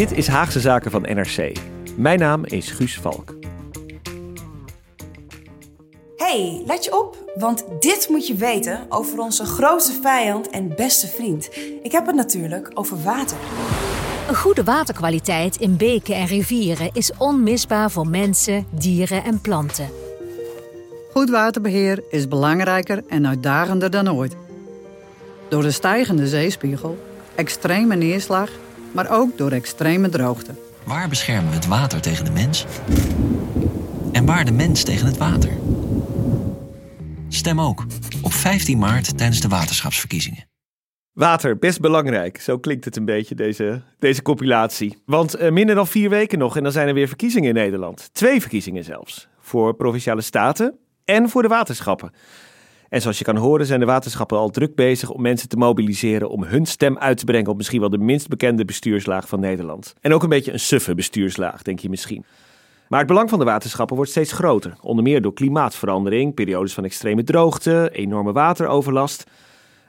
Dit is Haagse Zaken van NRC. Mijn naam is Guus Valk. Hey, let je op, want dit moet je weten over onze grootste vijand en beste vriend. Ik heb het natuurlijk over water. Een goede waterkwaliteit in beken en rivieren is onmisbaar voor mensen, dieren en planten. Goed waterbeheer is belangrijker en uitdagender dan ooit. Door de stijgende zeespiegel, extreme neerslag, maar ook door extreme droogte. Waar beschermen we het water tegen de mens? En waar de mens tegen het water? Stem ook op 15 maart tijdens de waterschapsverkiezingen. Water, best belangrijk. Zo klinkt het een beetje, deze, deze compilatie. Want uh, minder dan vier weken nog en dan zijn er weer verkiezingen in Nederland. Twee verkiezingen zelfs. Voor provinciale staten en voor de waterschappen. En zoals je kan horen zijn de waterschappen al druk bezig om mensen te mobiliseren om hun stem uit te brengen op misschien wel de minst bekende bestuurslaag van Nederland. En ook een beetje een suffe bestuurslaag, denk je misschien. Maar het belang van de waterschappen wordt steeds groter. Onder meer door klimaatverandering, periodes van extreme droogte, enorme wateroverlast.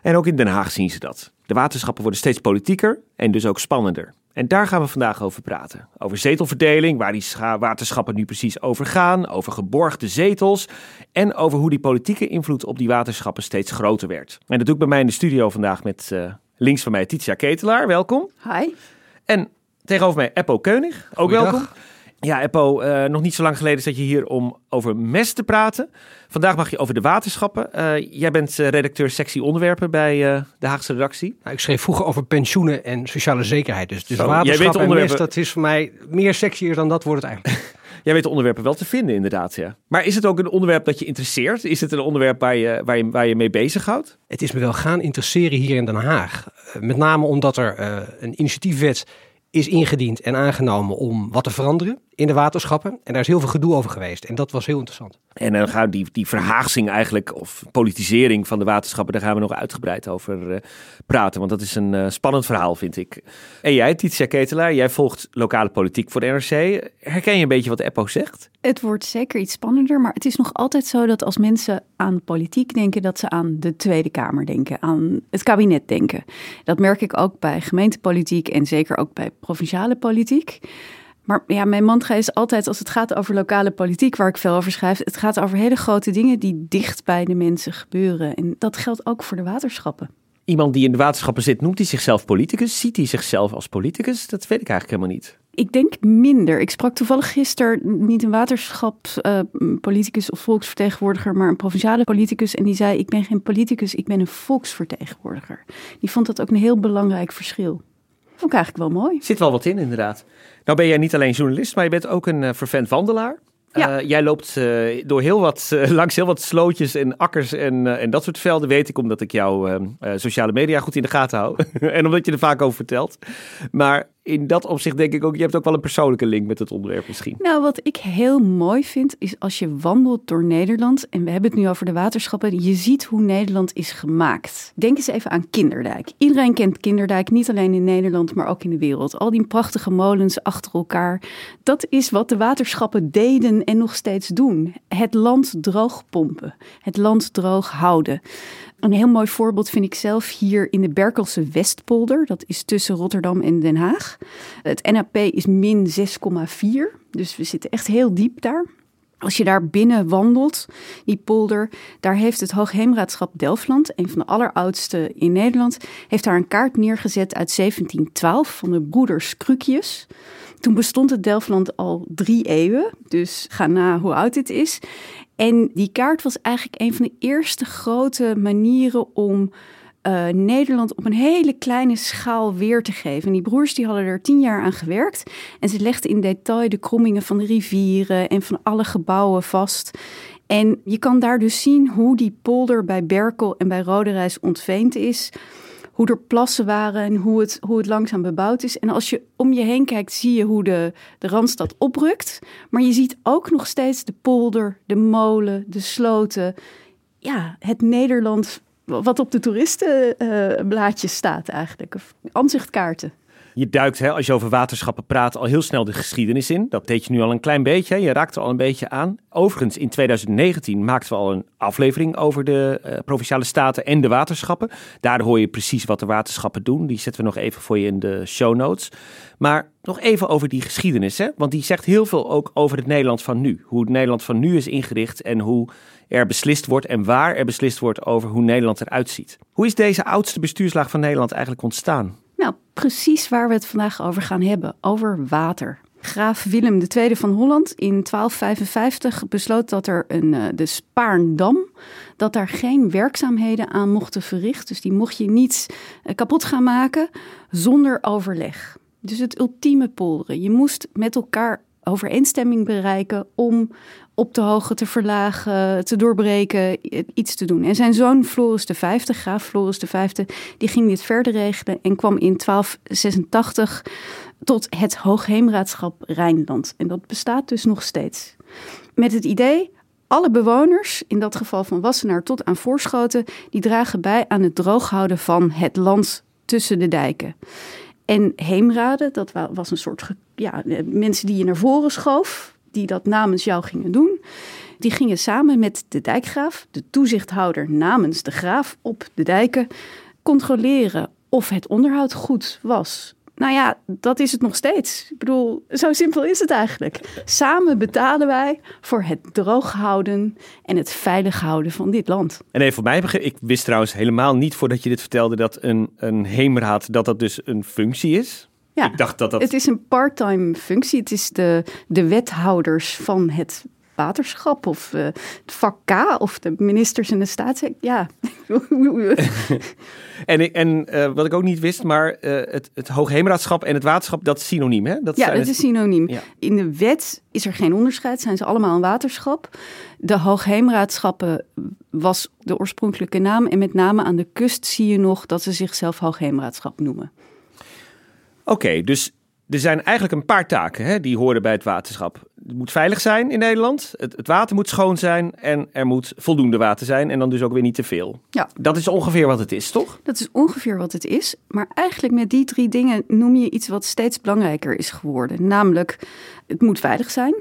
En ook in Den Haag zien ze dat. De waterschappen worden steeds politieker en dus ook spannender. En daar gaan we vandaag over praten. Over zetelverdeling, waar die waterschappen nu precies over gaan, over geborgde zetels en over hoe die politieke invloed op die waterschappen steeds groter werd. En dat doe ik bij mij in de studio vandaag met uh, links van mij Titia Ketelaar, welkom. Hi. En tegenover mij Eppo Keunig, ook welkom. Ja, Eppo, uh, nog niet zo lang geleden zat je hier om over MES te praten. Vandaag mag je over de waterschappen. Uh, jij bent uh, redacteur sectie onderwerpen bij de Haagse redactie. Nou, ik schreef vroeger over pensioenen en sociale zekerheid. Dus, dus waterschappen en MES, dat is voor mij meer sexier dan dat wordt het eigenlijk. Jij weet de onderwerpen wel te vinden, inderdaad. Ja. Maar is het ook een onderwerp dat je interesseert? Is het een onderwerp waar je, waar je, waar je mee bezighoudt? Het is me wel gaan interesseren hier in Den Haag. met name omdat er een initiatiefwet is ingediend en aangenomen om wat te veranderen in de waterschappen. En daar is heel veel gedoe over geweest. En dat was heel interessant. En dan gaan die, die verhaagsing eigenlijk, of politisering van de waterschappen, daar gaan we nog uitgebreid over uh, praten. Want dat is een uh, spannend verhaal, vind ik. En jij, Titia Ketelaar, jij volgt lokale politiek voor de NRC. Herken je een beetje wat Eppo zegt? Het wordt zeker iets spannender, maar het is nog altijd zo dat als mensen aan politiek denken, dat ze aan de Tweede Kamer denken, aan het kabinet denken. Dat merk ik ook bij gemeentepolitiek en zeker ook bij provinciale politiek. Maar ja, mijn mantra is altijd als het gaat over lokale politiek, waar ik veel over schrijf, het gaat over hele grote dingen die dicht bij de mensen gebeuren. En dat geldt ook voor de waterschappen. Iemand die in de waterschappen zit, noemt hij zichzelf politicus? Ziet hij zichzelf als politicus? Dat weet ik eigenlijk helemaal niet. Ik denk minder. Ik sprak toevallig gisteren niet een waterschapspoliticus uh, of volksvertegenwoordiger, maar een provinciale politicus. En die zei: Ik ben geen politicus, ik ben een volksvertegenwoordiger. Die vond dat ook een heel belangrijk verschil. Vond ik eigenlijk wel mooi. Zit wel wat in, inderdaad. Nou ben jij niet alleen journalist, maar je bent ook een uh, vervent wandelaar. Ja. Uh, jij loopt uh, door heel wat, uh, langs heel wat slootjes en akkers en, en dat soort velden, weet ik, omdat ik jouw sociale media goed in de gaten hou. en omdat je er vaak over vertelt. Maar in dat opzicht denk ik ook, je hebt ook wel een persoonlijke link met het onderwerp misschien. Nou, wat ik heel mooi vind, is als je wandelt door Nederland, en we hebben het nu over de waterschappen, je ziet hoe Nederland is gemaakt. Denk eens even aan Kinderdijk. Iedereen kent Kinderdijk, niet alleen in Nederland, maar ook in de wereld. Al die prachtige molens achter elkaar. Dat is wat de waterschappen deden en nog steeds doen. Het land droog pompen, het land droog houden. Een heel mooi voorbeeld vind ik zelf hier in de Berkelse Westpolder. Dat is tussen Rotterdam en Den Haag. Het NAP is min 6,4. Dus we zitten echt heel diep daar. Als je daar binnen wandelt, die polder, daar heeft het Hoogheemraadschap Delftland, een van de alleroudste in Nederland, heeft daar een kaart neergezet uit 1712 van de broeders Krukjes. Toen bestond het Delftland al drie eeuwen, dus ga na hoe oud het is. En die kaart was eigenlijk een van de eerste grote manieren om uh, Nederland op een hele kleine schaal weer te geven. En die broers die hadden er tien jaar aan gewerkt. En ze legden in detail de krommingen van de rivieren en van alle gebouwen vast. En je kan daar dus zien hoe die polder bij Berkel en bij Roderijs ontveend is. Hoe er plassen waren en hoe het, hoe het langzaam bebouwd is. En als je om je heen kijkt, zie je hoe de, de Randstad oprukt. Maar je ziet ook nog steeds de polder, de molen, de sloten. Ja, het Nederland wat op de toeristenblaadjes staat eigenlijk. Of. Je duikt, hè, als je over waterschappen praat, al heel snel de geschiedenis in. Dat deed je nu al een klein beetje. Je raakt er al een beetje aan. Overigens, in 2019 maakten we al een aflevering over de uh, provinciale staten en de waterschappen. Daar hoor je precies wat de waterschappen doen. Die zetten we nog even voor je in de show notes. Maar nog even over die geschiedenis, hè? want die zegt heel veel ook over het Nederland van nu. Hoe het Nederland van nu is ingericht en hoe er beslist wordt en waar er beslist wordt over hoe Nederland eruit ziet. Hoe is deze oudste bestuurslaag van Nederland eigenlijk ontstaan? Nou, precies waar we het vandaag over gaan hebben: over water. Graaf Willem II van Holland in 1255 besloot dat er een, uh, de Spaarndam, dat daar geen werkzaamheden aan mochten verrichten. Dus die mocht je niet uh, kapot gaan maken zonder overleg. Dus het ultieme polderen. Je moest met elkaar overeenstemming bereiken om op de hoogte te verlagen, te doorbreken, iets te doen. En zijn zoon Floris V, graaf Floris V, die ging dit verder regelen en kwam in 1286 tot het Hoogheemraadschap Rijnland. En dat bestaat dus nog steeds. Met het idee, alle bewoners, in dat geval van Wassenaar tot aan Voorschoten, die dragen bij aan het drooghouden van het land tussen de dijken. En heemraden, dat was een soort ja, mensen die je naar voren schoof, die dat namens jou gingen doen. Die gingen samen met de dijkgraaf, de toezichthouder namens de graaf op de dijken, controleren of het onderhoud goed was. Nou ja, dat is het nog steeds. Ik bedoel, zo simpel is het eigenlijk. Samen betalen wij voor het droog houden en het veilig houden van dit land. En even voor mij begrip, ik wist trouwens helemaal niet voordat je dit vertelde dat een, een heemraad, dat dat dus een functie is. Ja, ik dacht dat dat... het is een parttime functie. Het is de, de wethouders van het waterschap of uh, het vak K of de ministers en de staats. Ja. en en uh, wat ik ook niet wist, maar uh, het, het Hoogheemraadschap en het waterschap, dat is synoniem, hè? Dat ja, dat is synoniem. Ja. In de wet is er geen onderscheid, zijn ze allemaal een waterschap. De Hoogheemraadschappen was de oorspronkelijke naam en met name aan de kust zie je nog dat ze zichzelf Hoogheemraadschap noemen. Oké, dus er zijn eigenlijk een paar taken hè, die horen bij het waterschap. Het moet veilig zijn in Nederland, het, het, water moet schoon zijn en er moet voldoende water zijn en dan dus ook weer niet te veel. Ja. Dat is ongeveer wat het is, toch? Dat is ongeveer wat het is, maar eigenlijk met die drie dingen noem je iets wat steeds belangrijker is geworden. Namelijk, het moet veilig zijn.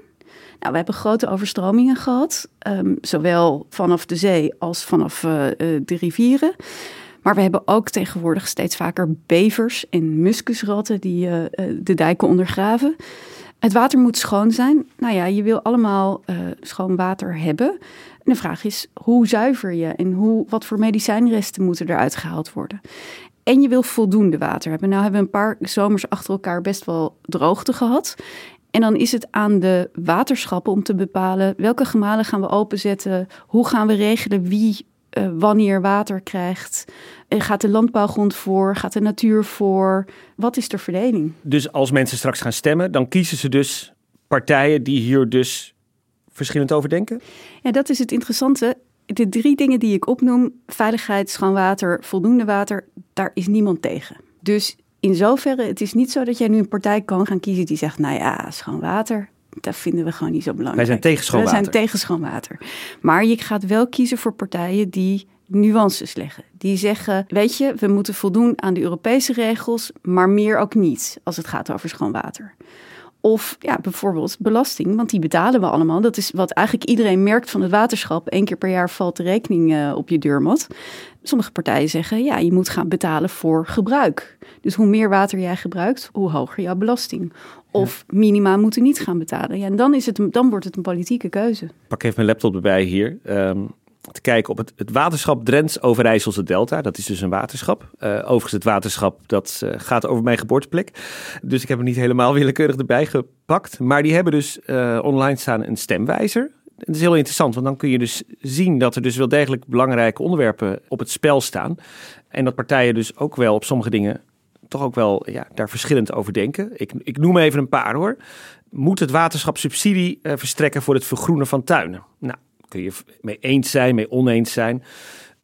Nou, we hebben grote overstromingen gehad, um, zowel vanaf de zee als vanaf uh, de rivieren. Maar we hebben ook tegenwoordig steeds vaker bevers en muskusratten die uh, de dijken ondergraven. Het water moet schoon zijn. Nou ja, je wil allemaal uh, schoon water hebben. En de vraag is, hoe zuiver je en hoe, wat voor medicijnresten moeten eruit gehaald worden? En je wil voldoende water hebben. Nou hebben we een paar zomers achter elkaar best wel droogte gehad. En dan is het aan de waterschappen om te bepalen welke gemalen gaan we openzetten, hoe gaan we regelen wie uh, wanneer water krijgt. Uh, gaat de landbouwgrond voor? Gaat de natuur voor? Wat is de verdeling? Dus als mensen straks gaan stemmen, dan kiezen ze dus partijen die hier dus verschillend over denken? Ja, dat is het interessante. De drie dingen die ik opnoem, veiligheid, schoon water, voldoende water, daar is niemand tegen. Dus in zoverre, het is niet zo dat jij nu een partij kan gaan kiezen die zegt, nou ja, schoon water, dat vinden we gewoon niet zo belangrijk. Wij zijn tegen schoon water. We zijn tegen schoon water. Maar je gaat wel kiezen voor partijen die nuances leggen. Die zeggen, weet je, we moeten voldoen aan de Europese regels, maar meer ook niet als het gaat over schoon water. Of ja, bijvoorbeeld belasting, want die betalen we allemaal. Dat is wat eigenlijk iedereen merkt van het waterschap. Eén keer per jaar valt de rekening uh, op je deurmat. Sommige partijen zeggen, ja, je moet gaan betalen voor gebruik. Dus hoe meer water jij gebruikt, hoe hoger jouw belasting. Of minima moeten niet gaan betalen. Ja, en dan, is het, dan wordt het een politieke keuze. pak even mijn laptop erbij hier. Um, te kijken op het, het waterschap Drents Overijsselse Delta. Dat is dus een waterschap. Uh, overigens, het waterschap dat uh, gaat over mijn geboorteplek. Dus ik heb hem niet helemaal willekeurig erbij gepakt. Maar die hebben dus uh, online staan een stemwijzer. Het is heel interessant, want dan kun je dus zien dat er dus wel degelijk belangrijke onderwerpen op het spel staan. En dat partijen dus ook wel op sommige dingen toch ook wel ja, daar verschillend over denken. Ik, ik noem even een paar hoor. Moet het waterschap subsidie uh, verstrekken voor het vergroenen van tuinen? Nou, kun je mee eens zijn, mee oneens zijn.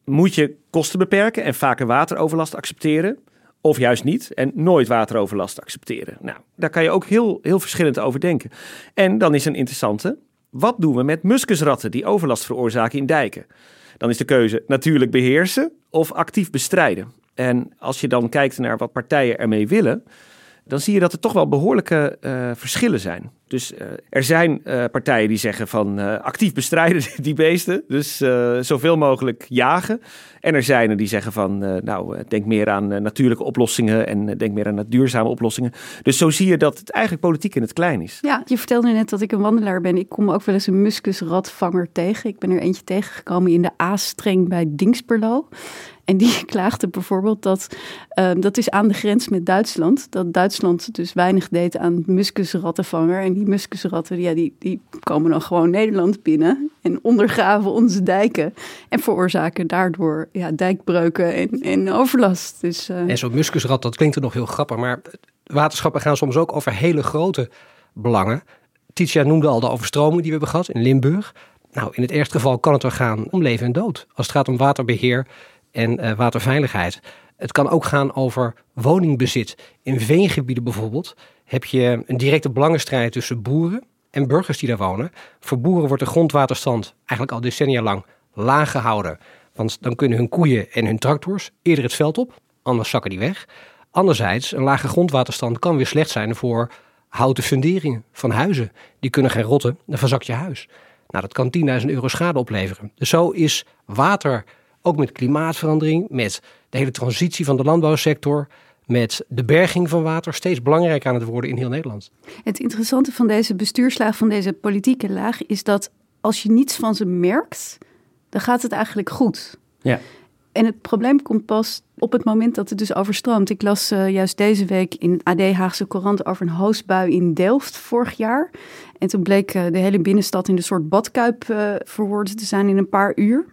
Moet je kosten beperken en vaker wateroverlast accepteren? Of juist niet en nooit wateroverlast accepteren? Nou, daar kan je ook heel, heel verschillend over denken. En dan is een interessante. Wat doen we met muskusratten die overlast veroorzaken in dijken? Dan is de keuze natuurlijk beheersen of actief bestrijden. En als je dan kijkt naar wat partijen ermee willen, dan zie je dat er toch wel behoorlijke uh, verschillen zijn. Dus uh, er zijn uh, partijen die zeggen van actief bestrijden die beesten, dus zoveel mogelijk jagen. En er zijn er die zeggen van nou denk meer aan natuurlijke oplossingen en denk meer aan duurzame oplossingen. Dus zo zie je dat het eigenlijk politiek in het klein is. Ja, je vertelde net dat ik een wandelaar ben. Ik kom ook wel eens een muskusratvanger tegen. Ik ben er eentje tegengekomen in de A-streng bij Dingsperlo. En die klaagde bijvoorbeeld dat, uh, dat is aan de grens met Duitsland, dat Duitsland dus weinig deed aan muskusrattenvanger. En die muskusratten, ja, die, die komen dan gewoon Nederland binnen en ondergraven onze dijken. En veroorzaken daardoor ja, dijkbreuken en, en overlast. Dus, uh... En zo'n muskusrat, dat klinkt er nog heel grappig, maar waterschappen gaan soms ook over hele grote belangen. Titia noemde al de overstroming die we hebben gehad in Limburg. Nou, in het eerste geval kan het er gaan om leven en dood. Als het gaat om waterbeheer, en uh, waterveiligheid. Het kan ook gaan over woningbezit. In veengebieden bijvoorbeeld heb je een directe belangenstrijd tussen boeren en burgers die daar wonen. Voor boeren wordt de grondwaterstand eigenlijk al decennia lang laag gehouden. Want dan kunnen hun koeien en hun tractors eerder het veld op, anders zakken die weg. Anderzijds, een lage grondwaterstand kan weer slecht zijn voor houten funderingen van huizen. Die kunnen geen rotten, dan verzakt je huis. Nou, dat kan 10.000 euro schade opleveren. Dus zo is water ook met klimaatverandering, met de hele transitie van de landbouwsector, met de berging van water steeds belangrijker aan het worden in heel Nederland. Het interessante van deze bestuurslaag, van deze politieke laag, is dat als je niets van ze merkt, dan gaat het eigenlijk goed. Ja. En het probleem komt pas op het moment dat het dus overstroomt. Ik las uh, juist deze week in AD Haagse Courant over een hoosbui in Delft vorig jaar. En toen bleek uh, de hele binnenstad in een soort badkuip uh, verworden te zijn in een paar uur.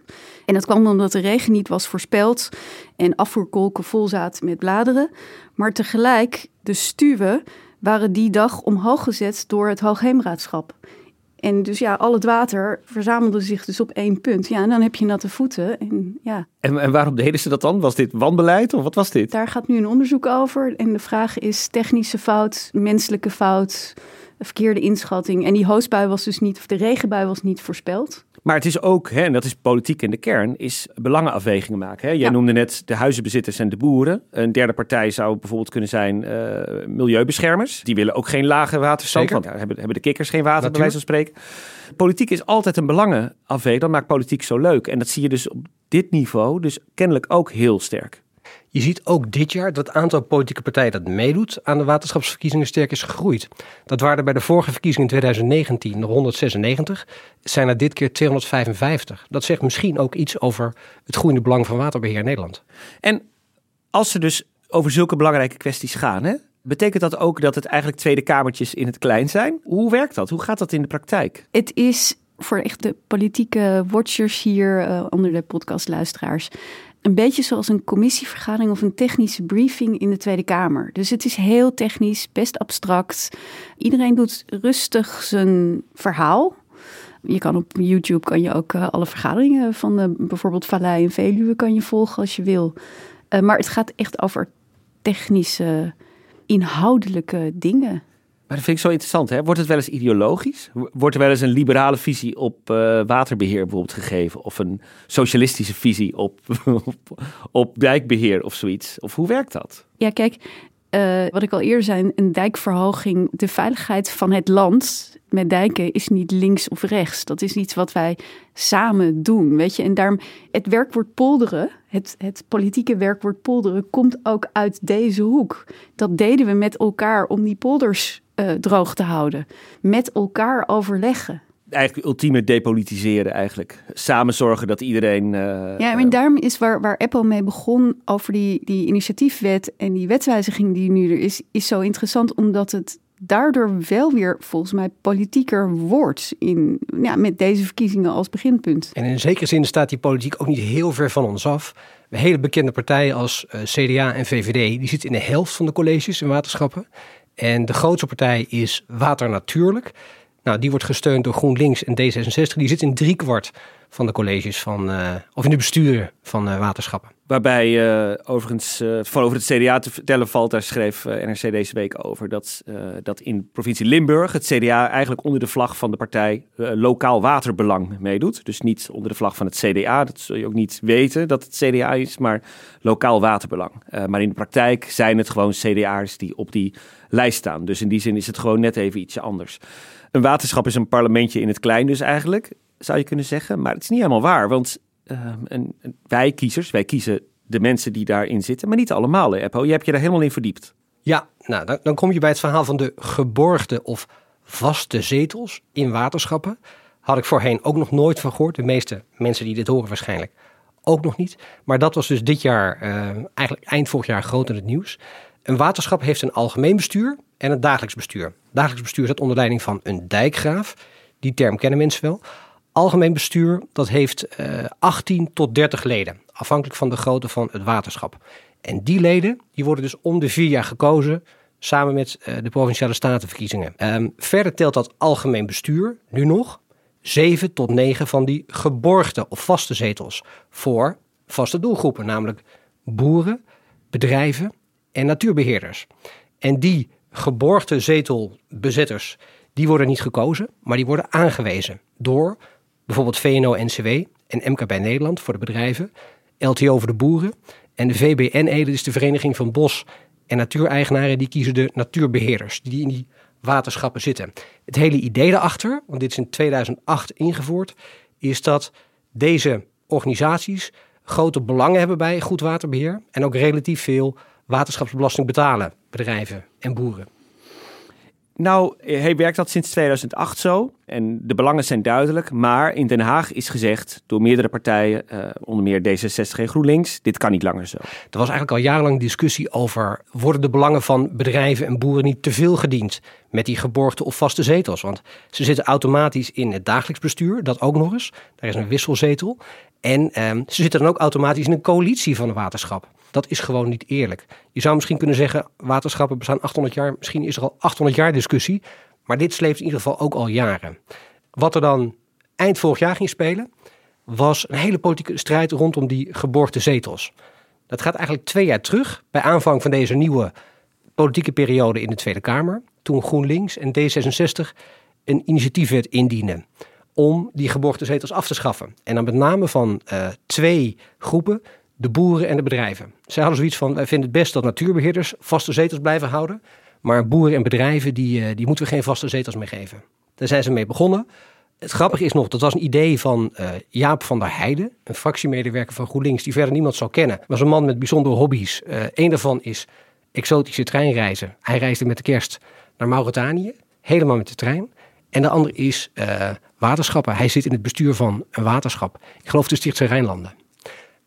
En dat kwam omdat de regen niet was voorspeld en afvoerkolken vol zaten met bladeren. Maar tegelijk, de stuwen waren die dag omhoog gezet door het Hoogheemraadschap. En dus ja, al het water verzamelde zich dus op één punt. Ja, en dan heb je natte voeten. En, ja. en, en waarom deden ze dat dan? Was dit wanbeleid of wat was dit? Daar gaat nu een onderzoek over. En de vraag is technische fout, menselijke fout, verkeerde inschatting. En die hoosbui was dus niet, of de regenbui was niet voorspeld. Maar het is ook, hè, en dat is politiek in de kern, is belangenafwegingen maken. Hè. Jij noemde net de huizenbezitters en de boeren. Een derde partij zou bijvoorbeeld kunnen zijn uh, milieubeschermers. Die willen ook geen lage waterstand, want hebben, hebben de kikkers geen water, bij wijze van spreken. Politiek is altijd een belangenafweging. Dat maakt politiek zo leuk. En dat zie je dus op dit niveau dus kennelijk ook heel sterk. Je ziet ook dit jaar dat het aantal politieke partijen dat meedoet aan de waterschapsverkiezingen sterk is gegroeid. Dat waren er bij de vorige verkiezingen in 2019 nog 196, zijn er dit keer 255. Dat zegt misschien ook iets over het groeiende belang van waterbeheer in Nederland. En als ze dus over zulke belangrijke kwesties gaan, hè, betekent dat ook dat het eigenlijk Tweede Kamertjes in het klein zijn? Hoe werkt dat? Hoe gaat dat in de praktijk? Het is voor echt de politieke watchers hier uh, onder de podcastluisteraars een beetje zoals een commissievergadering of een technische briefing in de Tweede Kamer. Dus het is heel technisch, best abstract. Iedereen doet rustig zijn verhaal. Je kan op YouTube kan je ook uh, alle vergaderingen van de, bijvoorbeeld Vallei en Veluwe kan je volgen als je wil. Uh, maar het gaat echt over technische, inhoudelijke dingen. Maar dat vind ik zo interessant. Hè? Wordt het wel eens ideologisch? Wordt er wel eens een liberale visie op uh, waterbeheer bijvoorbeeld gegeven? Of een socialistische visie op, op, dijkbeheer of zoiets? Of hoe werkt dat? Ja, kijk, uh, wat ik al eerder zei, een dijkverhoging, de veiligheid van het land met dijken is niet links of rechts. Dat is iets wat wij samen doen, weet je. En daarom, het werkwoord polderen, het, het politieke werkwoord polderen, komt ook uit deze hoek. Dat deden we met elkaar om die polders uh, droog te houden. Met elkaar overleggen. Eigenlijk ultieme depolitiseren eigenlijk. Samen zorgen dat iedereen... Uh, ja, en daarom is waar, waar Apple mee begon over die, die initiatiefwet en die wetswijziging die nu er is, is zo interessant omdat het daardoor wel weer volgens mij politieker wordt in, ja, met deze verkiezingen als beginpunt. En in zekere zin staat die politiek ook niet heel ver van ons af. Hele bekende partijen als uh, CDA en VVD, die zitten in de helft van de colleges in waterschappen. En de grootste partij is Water Natuurlijk. Nou, die wordt gesteund door GroenLinks en D66. Die zit in driekwart van de colleges van, uh, of in de besturen van uh, waterschappen. Waarbij uh, overigens van over het CDA te vertellen valt, daar schreef NRC deze week over dat, dat in provincie Limburg het CDA eigenlijk onder de vlag van de partij lokaal waterbelang meedoet. Dus niet onder de vlag van het CDA, dat zul je ook niet weten dat het CDA is, maar lokaal waterbelang. maar in de praktijk zijn het gewoon CDA'ers die op die lijst staan. Dus in die zin is het gewoon net even ietsje anders. Een waterschap is een parlementje in het klein dus eigenlijk zou je kunnen zeggen. Maar het is niet helemaal waar, want uh, wij kiezers, wij kiezen de mensen die daarin zitten, maar niet allemaal, hè, Eppo. Je hebt je daar helemaal in verdiept. Ja, nou, dan, dan kom je bij het verhaal van de geborgde of vaste zetels in waterschappen. Had ik voorheen ook nog nooit van gehoord. De meeste mensen die dit horen waarschijnlijk ook nog niet. Maar dat was dus dit jaar, uh, eigenlijk eind vorig jaar, groot in het nieuws. Een waterschap heeft een algemeen bestuur en een dagelijks bestuur. Dagelijks bestuur staat onder leiding van een dijkgraaf. Die term kennen mensen wel. Algemeen bestuur, dat heeft uh, eh, 18 tot 30 leden, afhankelijk van de grootte van het waterschap. En die leden die worden dus om de vier jaar gekozen, samen met uh, de provinciale statenverkiezingen. Um, verder telt dat algemeen bestuur nu nog 7 tot 9 van die geborgde of vaste zetels voor vaste doelgroepen, namelijk boeren, bedrijven en natuurbeheerders. En die geborgde zetelbezitters, die worden niet gekozen, maar die worden aangewezen door Bijvoorbeeld VNO-NCW en MKB Nederland voor de bedrijven, LTO voor de boeren en de VBN-Ede, is de Vereniging van Bos- en Natuureigenaren, die kiezen de natuurbeheerders die in die waterschappen zitten. Het hele idee daarachter, want dit is in 2008 ingevoerd, is dat deze organisaties grote belangen hebben bij goed waterbeheer en ook relatief veel waterschapsbelasting betalen, bedrijven en boeren. Nou, hij werkt dat sinds 2008 zo. En de belangen zijn duidelijk. Maar in Den Haag is gezegd door meerdere partijen, uh, onder meer D66 en GroenLinks, dit kan niet langer zo. Er was eigenlijk al jarenlang discussie over, worden de belangen van bedrijven en boeren niet te veel gediend met die geborgde of vaste zetels? Want ze zitten automatisch in het dagelijks bestuur, dat ook nog eens. Daar is een wisselzetel. En um, ze zitten dan ook automatisch in een coalitie van een waterschap. Dat is gewoon niet eerlijk. Je zou misschien kunnen zeggen, waterschappen bestaan 800 jaar. Misschien is er al 800 jaar discussie. Maar dit sleept in ieder geval ook al jaren. Wat er dan eind vorig jaar ging spelen, was een hele politieke strijd rondom die geborgde zetels. Dat gaat eigenlijk twee jaar terug, bij aanvang van deze nieuwe politieke periode in de Tweede Kamer. Toen GroenLinks en D66 een initiatiefwet indienden om die geborgde zetels af te schaffen. En dan met name van uh, twee groepen, de boeren en de bedrijven. Zij hadden zoiets van, wij vinden het best dat natuurbeheerders vaste zetels blijven houden. Maar boeren en bedrijven, die, uh, die moeten we geen vaste zetels meer geven. Daar zijn ze mee begonnen. Het grappige is nog, dat was een idee van uh, Jaap van der Heijden, een fractiemedewerker van GroenLinks, die verder niemand zou kennen. Was een man met bijzondere hobby's. Uh, een daarvan is exotische treinreizen. Hij reisde met de kerst naar Mauritanië, helemaal met de trein. En de andere is waterschappen. Hij zit in het bestuur van een waterschap. Ik geloof de Stichtse Rijnlanden.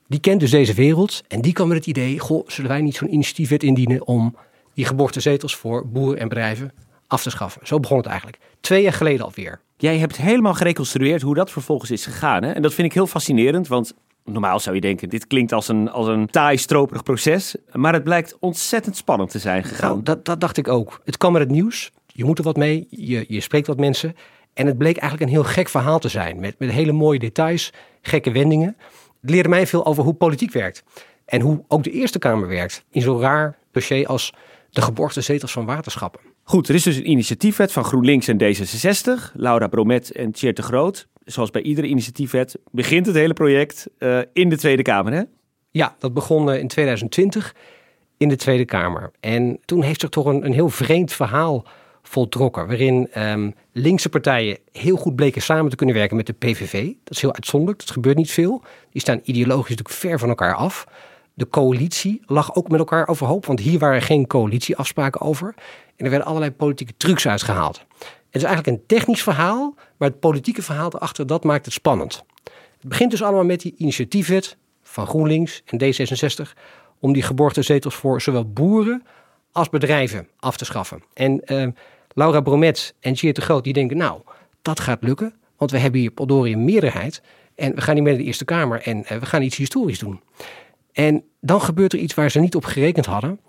Die kent dus deze wereld en die kwam met het idee: goh, zullen wij niet zo'n initiatiefwet indienen om die zetels voor boeren en bedrijven af te schaffen? Zo begon het eigenlijk. Twee jaar geleden alweer. Jij hebt helemaal gereconstrueerd hoe dat vervolgens is gegaan. Hè? En dat vind ik heel fascinerend, want normaal zou je denken, dit klinkt als een, als een taai, stroperig proces. Maar het blijkt ontzettend spannend te zijn gegaan. Nou, dat, dat dacht ik ook. Het kwam met het nieuws. Je moet er wat mee, je, je spreekt wat mensen. En het bleek eigenlijk een heel gek verhaal te zijn. Met, met hele mooie details, gekke wendingen. Het leerde mij veel over hoe politiek werkt. En hoe ook de Eerste Kamer werkt. In zo'n raar dossier als de geborgde zetels van waterschappen. Goed, er is dus een initiatiefwet van GroenLinks en D66. Laura Bromet en Tjeerd de Groot. Zoals bij iedere initiatiefwet begint het hele project uh, in de Tweede Kamer, hè? Ja, dat begon uh, in 2020 in de Tweede Kamer. En toen heeft zich toch een, een heel vreemd verhaal voltrokken. Waarin um, linkse partijen heel goed bleken samen te kunnen werken met de PVV. Dat is heel uitzonderlijk, dat gebeurt niet veel. Die staan ideologisch natuurlijk ver van elkaar af. De coalitie lag ook met elkaar overhoop, want hier waren geen coalitieafspraken over. En er werden allerlei politieke trucs uitgehaald. Het is eigenlijk een technisch verhaal, maar het politieke verhaal erachter, dat maakt het spannend. Het begint dus allemaal met die initiatiefwet van GroenLinks en D66 om die geborgde zetels voor zowel boeren als bedrijven af te schaffen. En uh, Laura Bromet en Tjeerd de Groot die denken, nou, dat gaat lukken. Want we hebben hier Poldori een meerderheid. En we gaan niet meer de Eerste Kamer en we gaan iets historisch doen. En dan gebeurt er iets waar ze niet op gerekend hadden.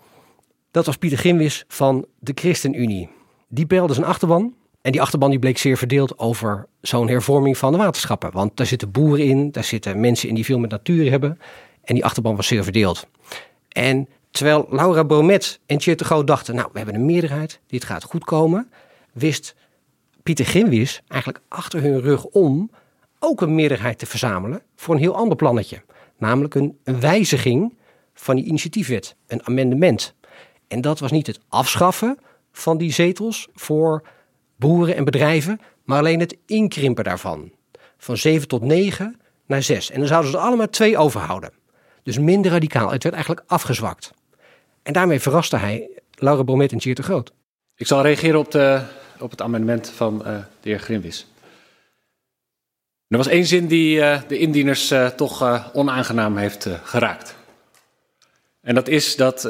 Dat was Pieter Gimwis van de ChristenUnie. Die belde zijn achterban. En die achterban die bleek zeer verdeeld over zo'n hervorming van de waterschappen. Want daar zitten boeren in, daar zitten mensen in die veel met natuur hebben. En die achterban was zeer verdeeld. En terwijl Laura Bromet en Groot dachten... nou, we hebben een meerderheid, dit gaat goed komen... wist Pieter Gimwis eigenlijk achter hun rug om... ook een meerderheid te verzamelen voor een heel ander plannetje. Namelijk een, een wijziging van die initiatiefwet, een amendement. En dat was niet het afschaffen van die zetels voor boeren en bedrijven, maar alleen het inkrimpen daarvan. Van 7 tot 9 naar 6. En dan zouden ze er allemaal twee overhouden. Dus minder radicaal. Het werd eigenlijk afgezwakt. En daarmee verraste hij Laura Bromet en Tjeerd de Groot. Ik zal reageren op, de, op het amendement van uh, de heer Grimwis. Er was één zin die uh, de indieners uh, toch onaangenaam heeft geraakt. En dat is dat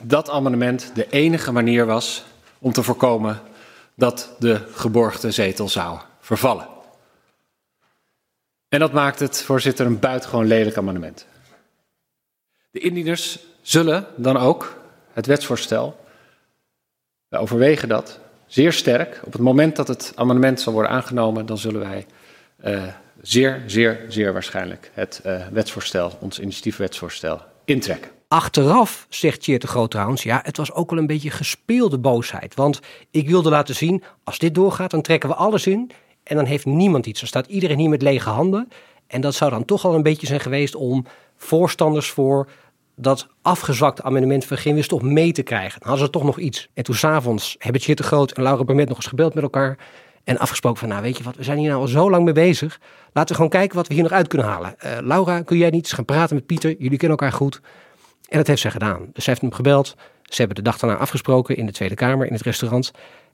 dat amendement de enige manier was om te voorkomen dat de geborgde zetel zou vervallen. En dat maakt het, voorzitter, een buitengewoon lelijk amendement. De indieners zullen dan ook het wetsvoorstel, wij overwegen dat zeer sterk. Op het moment dat het amendement zal worden aangenomen, dan zullen wij uh, zeer, zeer, zeer waarschijnlijk het uh, wetsvoorstel, ons initiatiefwetsvoorstel, intrekken. Achteraf zegt Tjeerd de Groot trouwens, ja, het was ook wel een beetje gespeelde boosheid. Want ik wilde laten zien, als dit doorgaat, dan trekken we alles in en dan heeft niemand iets. Dan staat iedereen hier met lege handen. En dat zou dan toch al een beetje zijn geweest om voorstanders voor dat afgezwakte amendement van Gimwis toch mee te krijgen. Dan hadden ze toch nog iets. En toen s'avonds hebben Tjeerd de Groot en Laura Bermet nog eens gebeld met elkaar. En afgesproken van, nou weet je wat, we zijn hier nou al zo lang mee bezig. Laten we gewoon kijken wat we hier nog uit kunnen halen. Uh, Laura, kun jij niet eens gaan praten met Pieter? Jullie kennen elkaar goed. En dat heeft zij gedaan. Dus ze heeft hem gebeld. Ze hebben de dag daarna afgesproken in de Tweede Kamer, in het restaurant.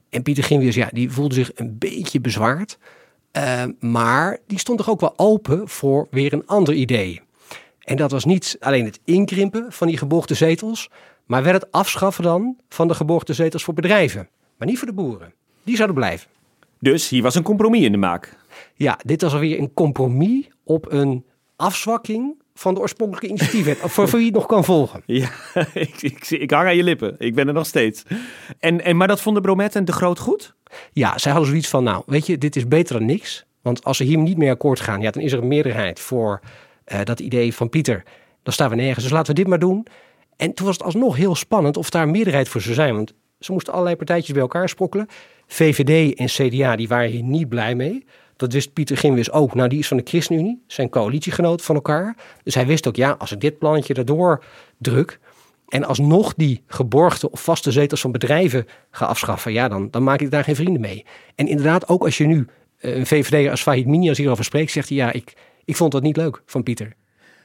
En Pieter Gimwiers, ja, die voelde zich een beetje bezwaard. Uh, maar die stond toch ook wel open voor weer een ander idee. En dat was niet alleen het inkrimpen van die geborgde zetels, maar wel het afschaffen dan van de geborgde zetels voor bedrijven. Maar niet voor de boeren. Die zouden blijven. Dus hier was een compromis in de maak. Ja, dit was alweer een compromis op een afzwakking van de oorspronkelijke initiatiefwet. voor, voor wie het nog kan volgen. Ja, ik, ik, ik, hang aan je lippen. Ik ben er nog steeds. En, en, maar dat vonden Bromet en De Groot goed? Ja, zij hadden zoiets van, nou, weet je, dit is beter dan niks. Want als ze hier niet mee akkoord gaan, ja, dan is er een meerderheid voor dat idee van Pieter. Dan staan we nergens. Dus laten we dit maar doen. En toen was het alsnog heel spannend of daar meerderheid voor zou zijn. Want ze moesten allerlei partijtjes bij elkaar sprokkelen. VVD en CDA, die waren hier niet blij mee. Dat wist Pieter Gimwis ook. Nou, die is van de ChristenUnie, zijn coalitiegenoot van elkaar. Dus hij wist ook, ja, als ik dit plannetje erdoor druk... en alsnog die geborgde of vaste zetels van bedrijven ga afschaffen... ja, dan, dan maak ik daar geen vrienden mee. En inderdaad, ook als je nu eh, een VVD als Fahid Minias hierover spreekt... zegt hij, ja, ik, ik vond dat niet leuk van Pieter.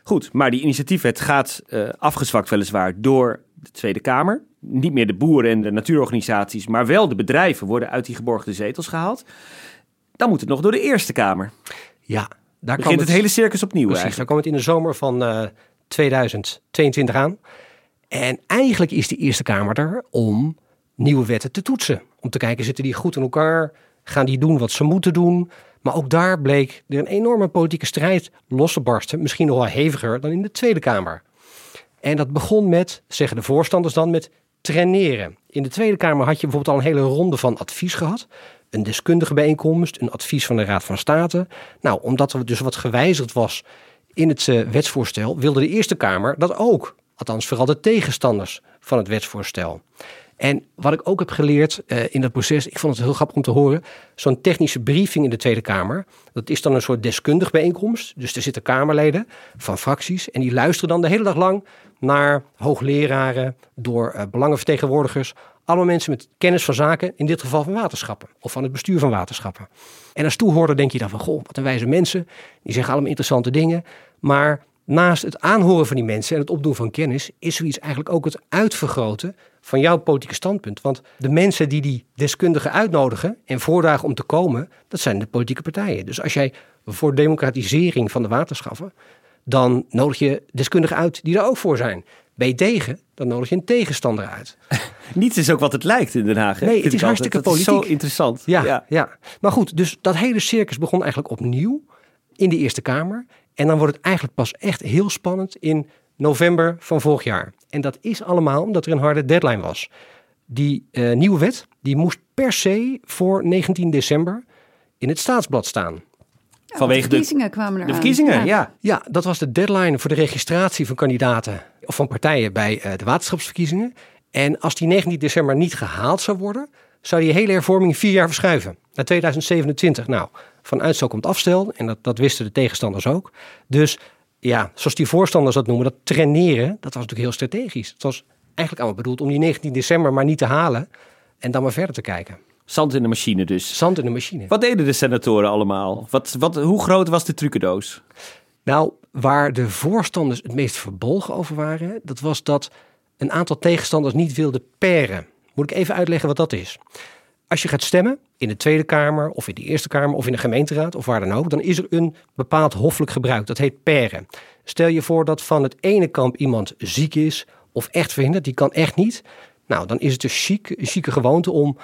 Goed, maar die initiatiefwet gaat uh, afgezwakt weliswaar door de Tweede Kamer. Niet meer de boeren en de natuurorganisaties, maar wel de bedrijven worden uit die geborgde zetels gehaald. Dan moet het nog door de Eerste Kamer. Ja, daar begint het, het, hele circus opnieuw precies, eigenlijk. Daar komt het in de zomer van uh, eh, 2022 aan. En eigenlijk is de Eerste Kamer er om nieuwe wetten te toetsen. Om te kijken, zitten die goed in elkaar? Gaan die doen wat ze moeten doen? Maar ook daar bleek er een enorme politieke strijd los te barsten. Misschien nog wel heviger dan in de Tweede Kamer. En dat begon met, zeggen de voorstanders dan, met traineren. In de Tweede Kamer had je bijvoorbeeld al een hele ronde van advies gehad een deskundige bijeenkomst, een advies van de Raad van State. Nou, omdat er dus wat gewijzigd was in het uh, wetsvoorstel, wilde de Eerste Kamer dat ook. Althans, vooral de tegenstanders van het wetsvoorstel. En wat ik ook heb geleerd uh, in dat proces, ik vond het heel grappig om te horen, zo'n technische briefing in de Tweede Kamer, dat is dan een soort deskundig bijeenkomst. Dus er zitten Kamerleden van fracties en die luisteren dan de hele dag lang naar hoogleraren, door uh, belangenvertegenwoordigers, allemaal mensen met kennis van zaken, in dit geval van waterschappen of van het bestuur van waterschappen. En als toehoorder denk je dan van, goh, wat een wijze mensen, die zeggen allemaal interessante dingen. Maar naast het aanhoren van die mensen en het opdoen van kennis, is zoiets eigenlijk ook het uitvergroten van jouw politieke standpunt. Want de mensen die die deskundigen uitnodigen en voordragen om te komen, dat zijn de politieke partijen. Dus als jij voor democratisering van de waterschappen, dan nodig je deskundigen uit die daar ook voor zijn. Ben je tegen, dan nodig je een tegenstander uit. Niets is ook wat het lijkt in Den Haag. hè? Nee, het is hartstikke Dat is zo interessant. Ja, ja. Maar goed, dus dat hele circus begon eigenlijk opnieuw in de Eerste Kamer. En dan wordt het eigenlijk pas echt heel spannend in november van vorig jaar. En dat is allemaal omdat er een harde deadline was. Die eh, nieuwe wet, die moest per se voor 19 december in het staatsblad staan. Vanwege de de, verkiezingen kwamen eraan. de verkiezingen, ja. Ja, dat was de deadline voor de registratie van kandidaten of van partijen bij eh, de waterschapsverkiezingen. En als die 19 december niet gehaald zou worden, zou die hele hervorming vier jaar verschuiven. Naar 2027. Nou, van uitstel komt afstel. En dat, dat wisten de tegenstanders ook. Dus ja, zoals die voorstanders dat noemen, dat traineren, dat was natuurlijk heel strategisch. Het was eigenlijk allemaal bedoeld om die 19 december maar niet te halen. En dan maar verder te kijken. Zand in de machine dus. Zand in de machine. Wat deden de senatoren allemaal? Wat, wat, hoe groot was de trucendoos? Nou, waar de voorstanders het meest verbolgen over waren, dat was dat een aantal tegenstanders niet wilden peren. Moet ik even uitleggen wat dat is? Als je gaat stemmen in de Tweede Kamer of in de Eerste Kamer of in de gemeenteraad of waar dan ook, dan is er een bepaald hoffelijk gebruik. Dat heet peren. Stel je voor dat van het ene kamp iemand ziek is of echt verhinderd, die kan echt niet. Nou, dan is het dus chic, een chique gewoonte om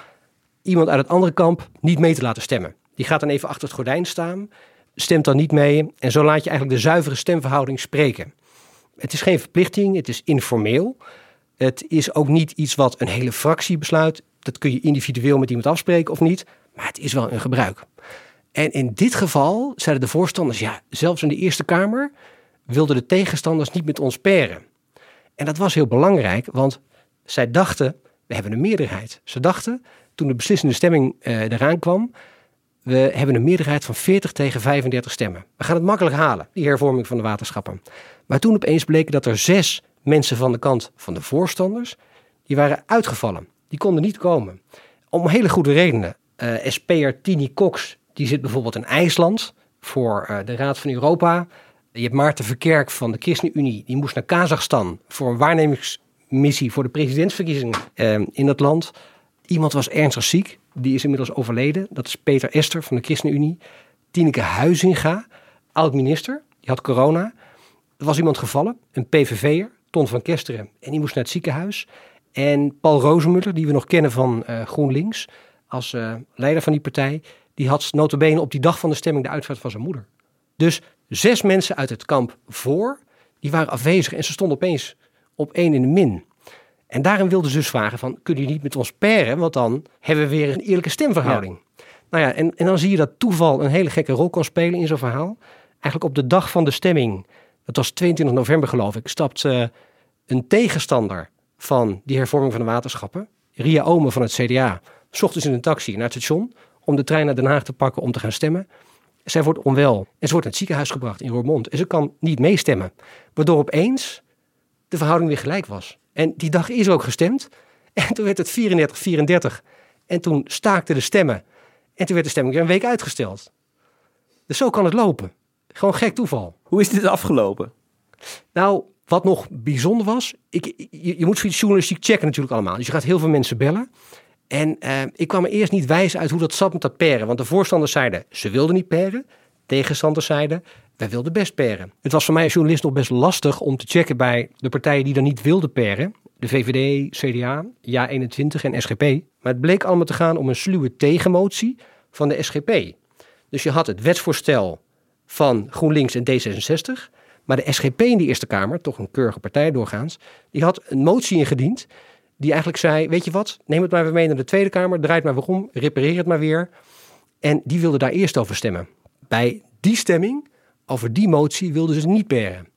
iemand uit het andere kamp niet mee te laten stemmen. Die gaat dan even achter het gordijn staan, stemt dan niet mee en zo laat je eigenlijk de zuivere stemverhouding spreken. Het is geen verplichting, het is informeel. Het is ook niet iets wat een hele fractie besluit. Dat kun je individueel met iemand afspreken of niet, maar het is wel een gebruik. En in dit geval zeiden de voorstanders, ja, zelfs in de Eerste Kamer wilden de tegenstanders niet met ons peren. En dat was heel belangrijk, want zij dachten, we hebben een meerderheid. Ze dachten, toen de beslissende stemming eh, eraan kwam, we hebben een meerderheid van 40 tegen 35 stemmen. We gaan het makkelijk halen, die hervorming van de waterschappen. Maar toen opeens bleek dat er zes mensen van de kant van de voorstanders, die waren uitgevallen. Die konden niet komen. Om hele goede redenen. Eh SP'er Tini Cox, die zit bijvoorbeeld in IJsland voor eh, de Raad van Europa. Je hebt Maarten Verkerk van de ChristenUnie, die moest naar Kazachstan voor een waarnemingsmissie voor de presidentsverkiezingen eh, in dat land. Iemand was ernstig ziek, die is inmiddels overleden. Dat is Peter Ester van de ChristenUnie. Tineke Huizinga, oud-minister, die had corona. Er was iemand gevallen, een PVV'er, Ton van Kesteren, en die moest naar het ziekenhuis. En Paul Rozemuller, die we nog kennen van eh, GroenLinks, als eh, leider van die partij, die had notabene op die dag van de stemming de uitvaart van zijn moeder. Dus zes mensen uit het kamp voor, die waren afwezig en ze stonden opeens op één in de min. En daarin wilden ze dus vragen van, kunnen jullie niet met ons peren, want dan hebben we weer een eerlijke stemverhouding. Nou ja, en, en dan zie je dat toeval een hele gekke rol kan spelen in zo'n verhaal. Eigenlijk op de dag van de stemming, dat was 22 november geloof ik, stapt eh, een tegenstander van die hervorming van de waterschappen, Ria Omen van het CDA, ochtends in een taxi naar het station om de trein naar Den Haag te pakken om te gaan stemmen. Zij wordt onwel en ze wordt naar het ziekenhuis gebracht in Roermond en ze kan niet meestemmen. Waardoor opeens de verhouding weer gelijk was. En die dag is ook gestemd. En toen werd het 34-34. En toen staakten de stemmen. En toen werd de stemming weer een week uitgesteld. Dus zo kan het lopen. Gewoon gek toeval. Hoe is dit afgelopen? Nou, wat nog bijzonder was, ik, je, je moet zoiets journalistiek checken natuurlijk allemaal. Dus je gaat heel veel mensen bellen. En eh, ik kwam er eerst niet wijs uit hoe dat zat met dat peren. Want de voorstanders zeiden, ze wilden niet peren. Tegenstanders zeiden, wij wilden best peren. Het was voor mij als journalist nog best lastig om te checken bij de partijen die dan niet wilden peren. De VVD, CDA, Ja21 en SGP. Maar het bleek allemaal te gaan om een sluwe tegenmotie van de SGP. Dus je had het wetsvoorstel van GroenLinks en D66. Maar de SGP in de Eerste Kamer, toch een keurige partij doorgaans, die had een motie ingediend die eigenlijk zei, weet je wat, neem het maar weer mee naar de Tweede Kamer, draai het maar weer om, repareer het maar weer. En die wilde daar eerst over stemmen. Bij die stemming, over die motie, wilden ze niet peren.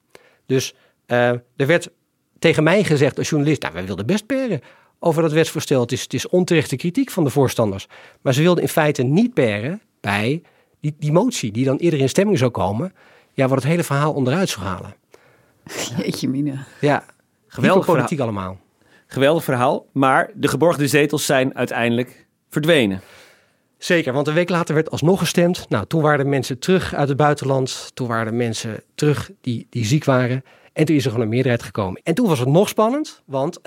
Dus uh, er werd tegen mij gezegd als journalist, nou, wij wilden best peren over dat wetsvoorstel. Het is, het is onterechte kritiek van de voorstanders. Maar ze wilden in feite niet peren bij die, die motie, die dan eerder in stemming zou komen. Ja, wat het hele verhaal onderuit zou halen. Jeetje mine. Ja, geweldig politiek allemaal. Geweldig verhaal, maar de geborgde zetels zijn uiteindelijk verdwenen. Zeker, want een week later werd alsnog gestemd. Nou, toen waren de mensen terug uit het buitenland. Toen waren de mensen terug die, die ziek waren. En toen is er gewoon een meerderheid gekomen. En toen was het nog spannend, want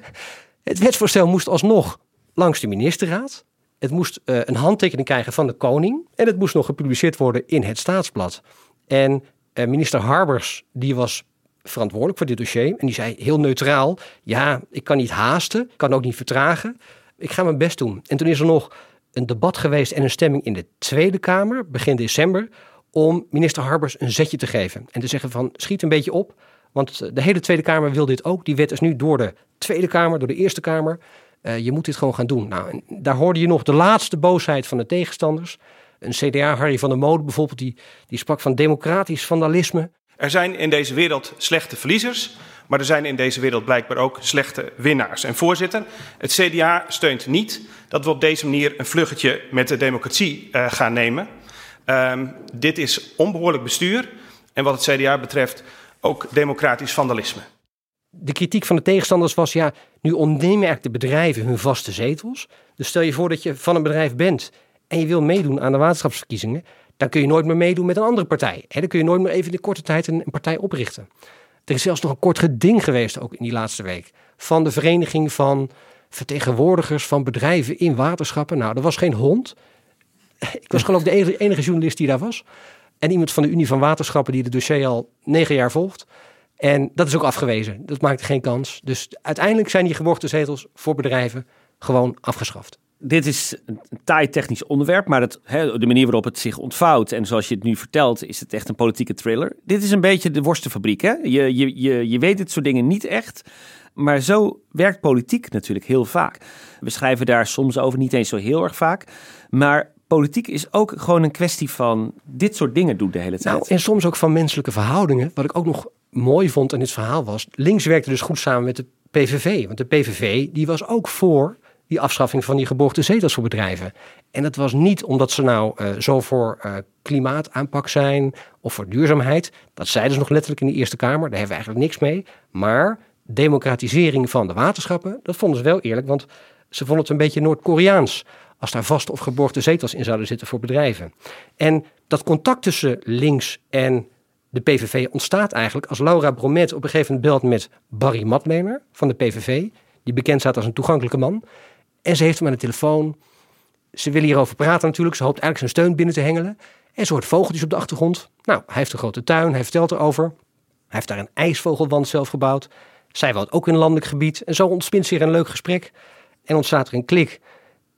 het wetsvoorstel moest alsnog langs de ministerraad. Het moest uh, een handtekening krijgen van de koning. En het moest nog gepubliceerd worden in het staatsblad. En uh, minister Harbers, die was verantwoordelijk voor dit dossier. En die zei heel neutraal: Ja, ik kan niet haasten, kan ook niet vertragen. Ik ga mijn best doen. En toen is er nog een debat geweest en een stemming in de Tweede Kamer, begin december, om minister Harbers een zetje te geven. En te zeggen: van schiet een beetje op. Want de hele Tweede Kamer wil dit ook. Die wet is nu door de Tweede Kamer, door de Eerste Kamer. Uh, je moet dit gewoon gaan doen. Nou, daar hoorde je nog de laatste boosheid van de tegenstanders. Een CDA, Harry van der Molen bijvoorbeeld, die, die sprak van democratisch vandalisme. Er zijn in deze wereld slechte verliezers, maar er zijn in deze wereld blijkbaar ook slechte winnaars. En voorzitter, het CDA steunt niet dat we op deze manier een vluggetje met de democratie uh, gaan nemen. Um, dit is onbehoorlijk bestuur en wat het CDA betreft ook democratisch vandalisme. De kritiek van de tegenstanders was, ja, nu ontnemen de bedrijven hun vaste zetels. Dus stel je voor dat je van een bedrijf bent en je wil meedoen aan de waterschapsverkiezingen, dan kun je nooit meer meedoen met een andere partij. Dan kun je nooit meer even in de korte tijd een, partij oprichten. Er is zelfs nog een kort geding geweest, ook in die laatste week, van de Vereniging van Vertegenwoordigers van Bedrijven in Waterschappen. Nou, er was geen hond. Ik was geloof ik de enige, enige journalist die daar was. En iemand van de Unie van Waterschappen die het dossier al negen jaar volgt. En dat is ook afgewezen. Dat maakte geen kans. Dus uiteindelijk zijn die geborgde zetels voor bedrijven gewoon afgeschaft. Dit is een taai technisch onderwerp, maar het, de manier waarop het zich ontvouwt en zoals je het nu vertelt, is het echt een politieke thriller. Dit is een beetje de worstenfabriek. Hè? Je, je, je, je weet dit soort dingen niet echt, maar zo werkt politiek natuurlijk heel vaak. We schrijven daar soms over, niet eens zo heel erg vaak, maar politiek is ook gewoon een kwestie van dit soort dingen doen de hele tijd. Nou, en soms ook van menselijke verhoudingen. Wat ik ook nog mooi vond in dit verhaal was, links werkte dus goed samen met de PVV. Want de PVV die was ook voor die afschaffing van die geborgde zetels voor bedrijven. En dat was niet omdat ze nou uh, zo voor uh, klimaataanpak zijn of voor duurzaamheid. Dat zeiden ze nog letterlijk in de Eerste Kamer. Daar hebben we eigenlijk niks mee. Maar democratisering van de waterschappen, dat vonden ze wel eerlijk. Want ze vonden het een beetje Noord-Koreaans als daar vaste of geborgde zetels in zouden zitten voor bedrijven. En dat contact tussen links en de PVV ontstaat eigenlijk als Laura Bromet op een gegeven moment belt met Barry Matlener van de PVV, die bekend staat als een toegankelijke man. En ze heeft hem aan de telefoon. Ze willen hierover praten natuurlijk. Ze hoopt eigenlijk zijn steun binnen te hengelen. En ze hoort vogeltjes op de achtergrond. Nou, hij heeft een grote tuin, hij vertelt erover. Hij heeft daar een ijsvogelwand zelf gebouwd. Zij woont ook in een landelijk gebied. En zo ontspint zich een leuk gesprek. En ontstaat er een klik.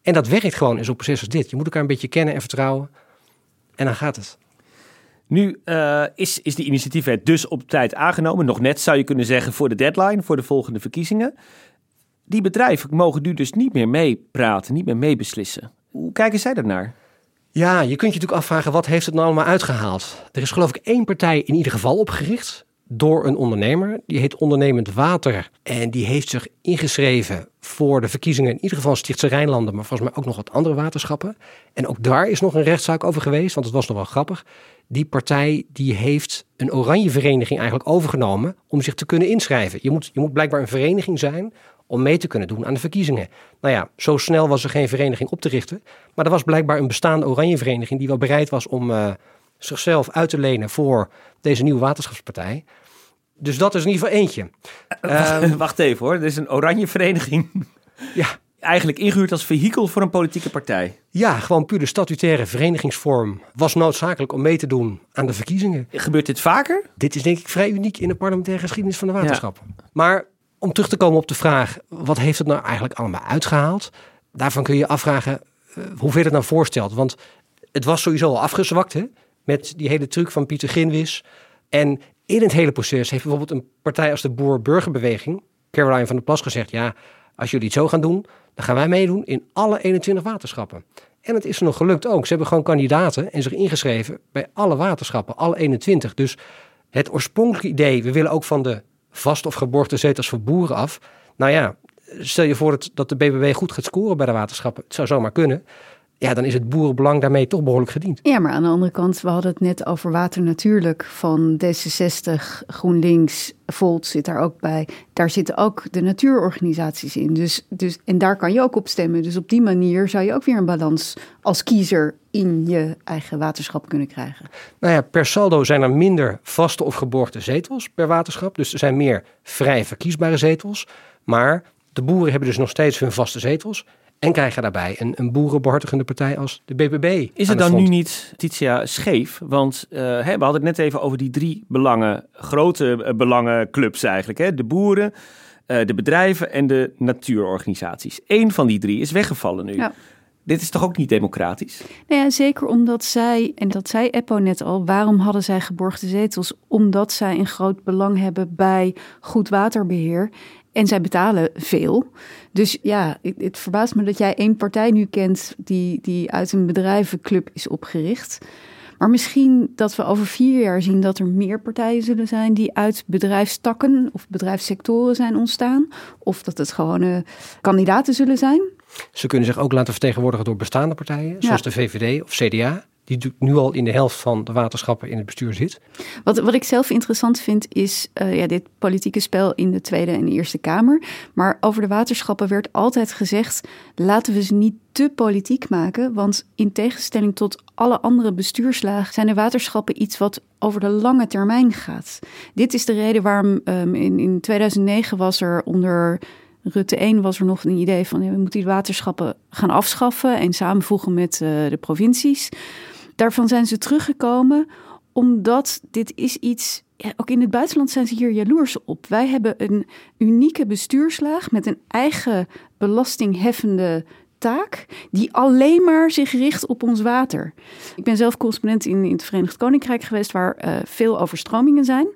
En dat werkt gewoon in zo'n proces als dit. Je moet elkaar een beetje kennen en vertrouwen. En dan gaat het. Nu uh, is, is die initiatiefwet dus op tijd aangenomen. Nog net zou je kunnen zeggen voor de deadline, voor de volgende verkiezingen. Die bedrijven mogen nu dus niet meer meepraten, niet meer meebeslissen. Hoe kijken zij daarnaar? Ja, je kunt je natuurlijk afvragen, wat heeft het nou allemaal uitgehaald? Er is geloof ik één partij in ieder geval opgericht door een ondernemer. Die heet Ondernemend Water. En die heeft zich ingeschreven voor de verkiezingen, in ieder geval Stichtse Rijnlanden, maar volgens mij ook nog wat andere waterschappen. En ook daar is nog een rechtszaak over geweest, want het was nog wel grappig. Die partij die heeft een oranje vereniging eigenlijk overgenomen om zich te kunnen inschrijven. Je moet, je moet blijkbaar een vereniging zijn om mee te kunnen doen aan de verkiezingen. Nou ja, zo snel was er geen vereniging op te richten. Maar er was blijkbaar een bestaande oranje vereniging die wel bereid was om uh, zichzelf uit te lenen voor deze nieuwe waterschapspartij. Dus dat is in ieder geval eentje. Uh, wacht, wacht even hoor, er is een oranje vereniging. Ja. Eigenlijk ingehuurd als vehikel voor een politieke partij. Ja, gewoon puur de statutaire verenigingsvorm was noodzakelijk om mee te doen aan de verkiezingen. Gebeurt dit vaker? Dit is denk ik vrij uniek in de parlementaire geschiedenis van de waterschappen. Ja. Maar om terug te komen op de vraag, wat heeft het nou eigenlijk allemaal uitgehaald? Daarvan kun je afvragen uh, hoeveel het nou voorstelt. Want het was sowieso al afgezwakt hè? met die hele truc van Pieter Ginwis. En in het hele proces heeft bijvoorbeeld een partij als de Boer-Burgerbeweging, Caroline van der Plas, gezegd: ja, als jullie het zo gaan doen, dan gaan wij meedoen in alle 21 waterschappen. En het is nog gelukt ook. Ze hebben gewoon kandidaten en zich ingeschreven bij alle waterschappen, alle 21. Dus het oorspronkelijke idee, we willen ook van de vast of geborgde zetels voor boeren af. Nou ja, stel je voor dat, de BBB goed gaat scoren bij de waterschappen. Het zou zomaar kunnen ja, dan is het boerenbelang daarmee toch behoorlijk gediend. Ja, maar aan de andere kant, we hadden het net over water natuurlijk van D66, GroenLinks, Volt zit daar ook bij. Daar zitten ook de natuurorganisaties in. Dus, dus, en daar kan je ook op stemmen. Dus op die manier zou je ook weer een balans als kiezer in je eigen waterschap kunnen krijgen. Nou ja, per saldo zijn er minder vaste of geborgde zetels per waterschap. Dus er zijn meer vrij verkiesbare zetels. Maar de boeren hebben dus nog steeds hun vaste zetels. En krijgen daarbij een, een boerenbehartigende partij als de BBB. Is het dan nu niet, Titia, scheef? Want uh, hè, we hadden het net even over die drie belangen, grote uh, belangenclubs eigenlijk. Hè? De boeren, uh, de bedrijven en de natuurorganisaties. Eén van die drie is weggevallen nu. Ja. Dit is toch ook niet democratisch? Nou ja, zeker omdat zij, en dat zei Eppo net al, waarom hadden zij geborgde zetels? Omdat zij een groot belang hebben bij goed waterbeheer. En zij betalen veel. Dus ja, het, het, verbaast me dat jij één partij nu kent die, die uit een bedrijvenclub is opgericht. Maar misschien dat we over vier jaar zien dat er meer partijen zullen zijn die uit bedrijfstakken of bedrijfssectoren zijn ontstaan. Of dat het gewone kandidaten zullen zijn. Ze kunnen zich ook laten vertegenwoordigen door bestaande partijen, zoals ja. de VVD of CDA die nu al in de helft van de waterschappen in het bestuur zit. Wat, wat ik zelf interessant vind is uh, ja, dit politieke spel in de Tweede en Eerste Kamer. Maar over de waterschappen werd altijd gezegd, laten we ze niet te politiek maken. Want in tegenstelling tot alle andere bestuurslagen zijn de waterschappen iets wat over de lange termijn gaat. Dit is de reden waarom um, in, in 2009 was er onder... Rutte 1 was er nog een idee van we moeten die waterschappen gaan afschaffen en samenvoegen met uh, de provincies. Daarvan zijn ze teruggekomen omdat dit is iets. Ja, ook in het buitenland zijn ze hier jaloers op. Wij hebben een unieke bestuurslaag met een eigen belastingheffende taak die alleen maar zich richt op ons water. Ik ben zelf correspondent in, in het Verenigd Koninkrijk geweest, waar uh, veel overstromingen zijn.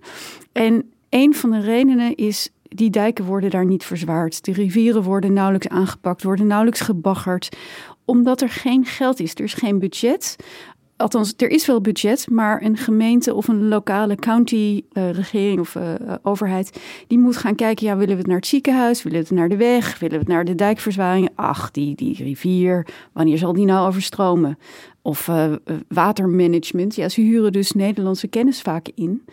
En een van de redenen is die dijken worden daar niet verzwaard. De rivieren worden nauwelijks aangepakt, worden nauwelijks gebaggerd, omdat er geen geld is. Er is geen budget althans, er is wel budget, maar een gemeente of een lokale county-regering uh, of uh, overheid, die moet gaan kijken, ja, willen we het naar het ziekenhuis, willen we het naar de weg, willen we het naar de dijkverzwaringen? Ach, die, die rivier, wanneer zal die nou overstromen? Of uh, watermanagement, ja, ze huren dus Nederlandse kennis vaak in.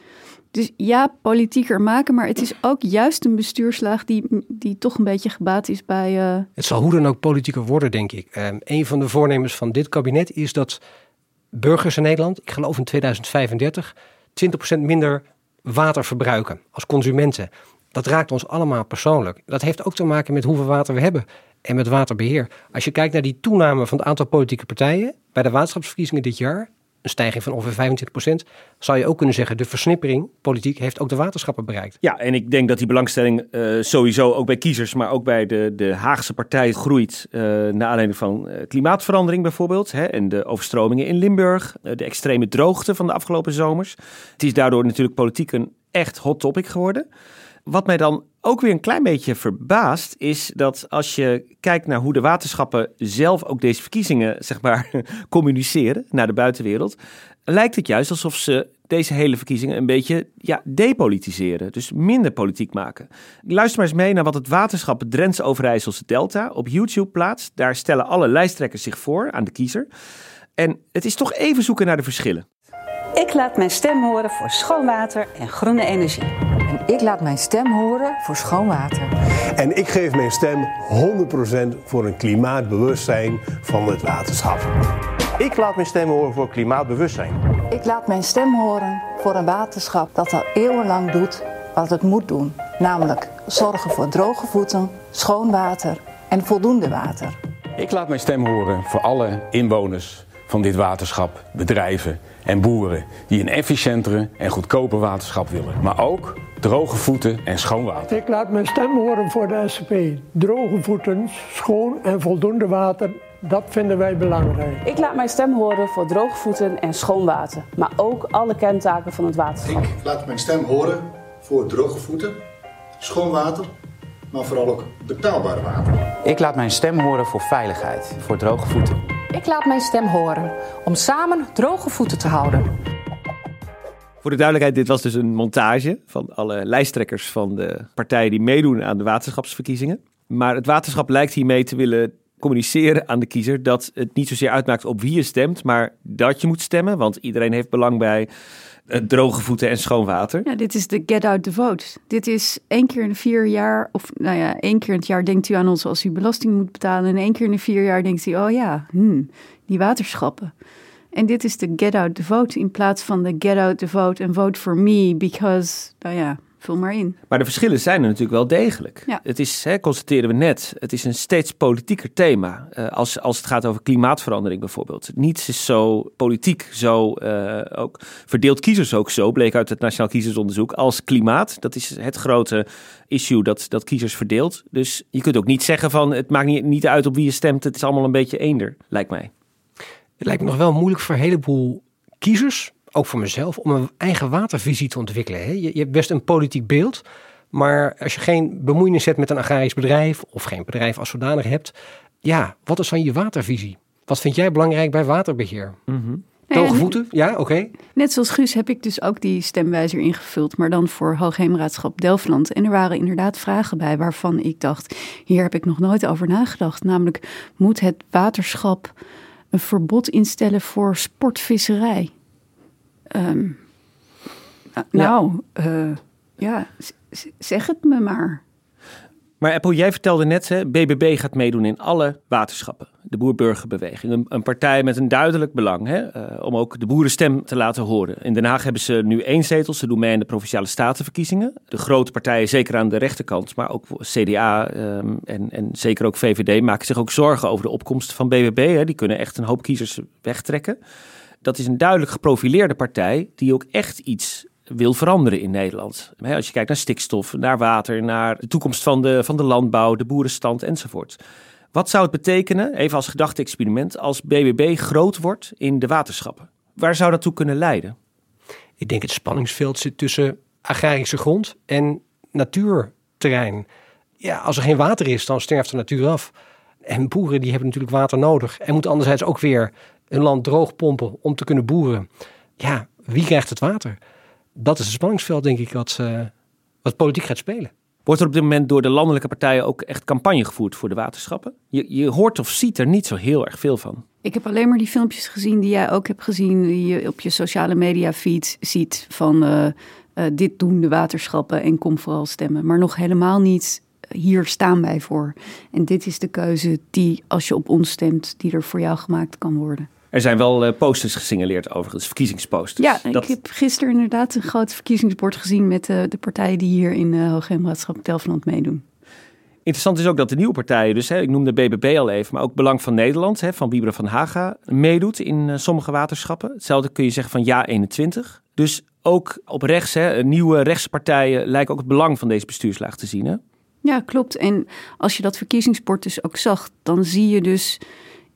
Dus ja, politieker maken, maar het is ook juist een bestuurslaag die, die toch een beetje gebaat is bij. Het zal hoe dan ook politieker worden, denk ik. Um, een van de voornemens van dit kabinet is dat burgers in Nederland, ik geloof in 2035, 20% minder water verbruiken als consumenten. Dat raakt ons allemaal persoonlijk. Dat heeft ook te maken met hoeveel water we hebben en met waterbeheer. Als je kijkt naar die toename van het aantal politieke partijen bij de waterschapsverkiezingen dit jaar, een stijging van ongeveer 25 procent, zou je ook kunnen zeggen, de versnippering politiek heeft ook de waterschappen bereikt. Ja, en ik denk dat die belangstelling uh, sowieso ook bij kiezers, maar ook bij de, de Haagse partij groeit. Uh, naar aanleiding van uh, klimaatverandering bijvoorbeeld. Hè, en de overstromingen in Limburg, de extreme droogte van de afgelopen zomers. Het is daardoor natuurlijk politiek een echt hot topic geworden. Wat mij dan ook weer een klein beetje verbaast, is dat als je kijkt naar hoe de waterschappen zelf ook deze verkiezingen, zeg maar, communiceren naar de buitenwereld, lijkt het juist alsof ze deze hele verkiezingen een beetje ja, depolitiseren. Dus minder politiek maken. Luister maar eens mee naar wat het waterschap Drentse Overijsselse Delta op YouTube plaatst. Daar stellen alle lijsttrekkers zich voor aan de kiezer. En het is toch even zoeken naar de verschillen. Ik laat mijn stem horen voor schoon water en groene energie. En ik laat mijn stem horen voor schoon water. En ik geef mijn stem 100% voor een klimaatbewustzijn van het waterschap. Ik laat mijn stem horen voor klimaatbewustzijn. Ik laat mijn stem horen voor een waterschap dat al eeuwenlang doet wat het moet doen. Namelijk zorgen voor droge voeten, schoon water en voldoende water. Ik laat mijn stem horen voor alle inwoners van dit waterschap, bedrijven en boeren die een efficiëntere en goedkoper waterschap willen. Maar ook droge voeten en schoon water. Ik laat mijn stem horen voor de SCP. Droge voeten, schoon en voldoende water, dat vinden wij belangrijk. Ik laat mijn stem horen voor droge voeten en schoon water. Maar ook alle kentaken van het waterschap. Ik laat mijn stem horen voor droge voeten, schoon water maar vooral ook betaalbaar water. Ik laat mijn stem horen voor veiligheid, voor droge voeten. Ik laat mijn stem horen om samen droge voeten te houden. Voor de duidelijkheid, dit was dus een montage van alle lijsttrekkers van de partijen die meedoen aan de waterschapsverkiezingen. Maar het waterschap lijkt hiermee te willen communiceren aan de kiezer dat het niet zozeer uitmaakt op wie je stemt, maar dat je moet stemmen. Want iedereen heeft belang bij droge voeten en schoon water. Ja, dit is de get out the vote. Dit is één keer in de vier jaar, of nou ja, één keer in het jaar denkt u aan ons als u belasting moet betalen. En één keer in de vier jaar denkt u, oh ja, hmm, die waterschappen. En dit is de get out the vote in plaats van de get out the vote en vote for me because, nou ja, vul maar in. Maar de verschillen zijn er natuurlijk wel degelijk. Ja. Het is, hè, constateren we net, het is een steeds politieker thema. Uh, als, als het gaat over klimaatverandering bijvoorbeeld. Niets is zo politiek, zo uh, ook verdeelt kiezers ook zo, bleek uit het Nationaal Kiezersonderzoek, als klimaat. Dat is het grote issue dat, dat kiezers verdeelt. Dus je kunt ook niet zeggen van het maakt niet, niet uit op wie je stemt, het is allemaal een beetje eender, lijkt mij. Het lijkt me nog wel moeilijk voor een heleboel kiezers, ook voor mezelf, om een eigen watervisie te ontwikkelen. Hè? Je, je hebt best een politiek beeld, maar als je geen bemoeienis hebt met een agrarisch bedrijf of geen bedrijf als zodanig hebt, ja, wat is dan je watervisie? Wat vind jij belangrijk bij waterbeheer? Mm -hmm. Ja, oké. Net zoals Guus heb ik dus ook die stemwijzer ingevuld, maar dan voor Hoogheemraadschap Delftland. En er waren inderdaad vragen bij waarvan ik dacht, hier heb ik nog nooit over nagedacht. Namelijk, moet het waterschap een verbod instellen voor sportvisserij? Um, nou, ja, uh, ja zeg het me maar. Maar Apple, jij vertelde net, hè, BBB gaat meedoen in alle waterschappen. De Boerburgerbeweging. Een, een partij met een duidelijk belang hè, uh, om ook de boerenstem te laten horen. In Den Haag hebben ze nu één zetel. Ze doen mee aan de Provinciale Statenverkiezingen. De grote partijen, zeker aan de rechterkant, maar ook CDA um, en, en zeker ook VVD, maken zich ook zorgen over de opkomst van BBB. Hè. Die kunnen echt een hoop kiezers wegtrekken. Dat is een duidelijk geprofileerde partij die ook echt iets wil veranderen in Nederland. Als je kijkt naar stikstof, naar water, naar de toekomst van de, van de landbouw, de boerenstand enzovoort. Wat zou het betekenen, even als gedachte-experiment, als BBB groot wordt in de waterschappen? Waar zou dat toe kunnen leiden? Ik denk het spanningsveld zit tussen agrarische grond en natuurterrein. Ja, als er geen water is, dan sterft de natuur af. En boeren die hebben natuurlijk water nodig. En moeten anderzijds ook weer hun land droog pompen om te kunnen boeren. Ja, wie krijgt het water? Dat is het spanningsveld, denk ik, wat, uh, wat politiek gaat spelen. Wordt er op dit moment door de landelijke partijen ook echt campagne gevoerd voor de waterschappen? Je, je hoort of ziet er niet zo heel erg veel van. Ik heb alleen maar die filmpjes gezien die jij ook hebt gezien, die je op je sociale media feed ziet van uh, uh, dit doen de waterschappen en kom vooral stemmen. Maar nog helemaal niet hier staan wij voor. En dit is de keuze die, als je op ons stemt, die er voor jou gemaakt kan worden. Er zijn wel uh, posters gesignaleerd overigens, verkiezingsposters. Ja, dat... ik heb gisteren inderdaad een groot verkiezingsbord gezien met uh, de partijen die hier in uh, Hoogheemraadschap Delftland meedoen. Interessant is ook dat de nieuwe partijen, dus hè, ik noemde BBB al even, maar ook Belang van Nederland, hè, van Wieberen van Haga, meedoet in sommige waterschappen. Hetzelfde kun je zeggen van Ja 21. Dus ook op rechts, hè, nieuwe rechtspartijen lijken ook het belang van deze bestuurslaag te zien. Hè? Ja, klopt. En als je dat verkiezingsbord dus ook zag, dan zie je dus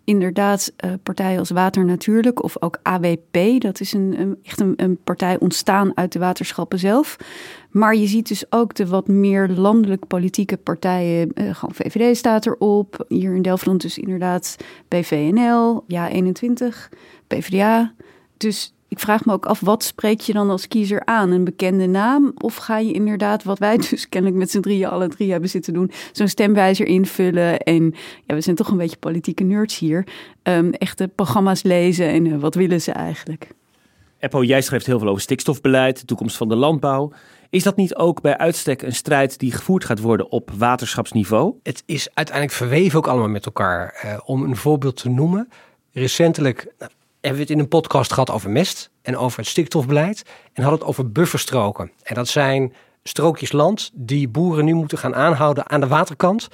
inderdaad uh, partijen als Water Natuurlijk of ook AWP. Dat is een, een echt een, partij ontstaan uit de waterschappen zelf. Maar je ziet dus ook de wat meer landelijk politieke partijen. Uh, gewoon VVD staat erop. Hier in Delftland dus inderdaad BVNL, Ja21, PvdA. Dus ik vraag me ook af, wat spreek je dan als kiezer aan? Een bekende naam? Of ga je inderdaad, wat wij dus kennelijk met z'n drieën alle drie hebben zitten doen, zo'n stemwijzer invullen? En ja, we zijn toch een beetje politieke nerds hier. Um, echte programma's lezen en uh, wat willen ze eigenlijk? Eppo, jij schrijft heel veel over stikstofbeleid, de toekomst van de landbouw. Is dat niet ook bij uitstek een strijd die gevoerd gaat worden op waterschapsniveau? Het is uiteindelijk verweven ook allemaal met elkaar. Uh, om een voorbeeld te noemen, recentelijk nou, hebben we het in een podcast gehad over mest en over het stikstofbeleid. En hadden het over bufferstroken. En dat zijn strookjes land die boeren nu moeten gaan aanhouden aan de waterkant.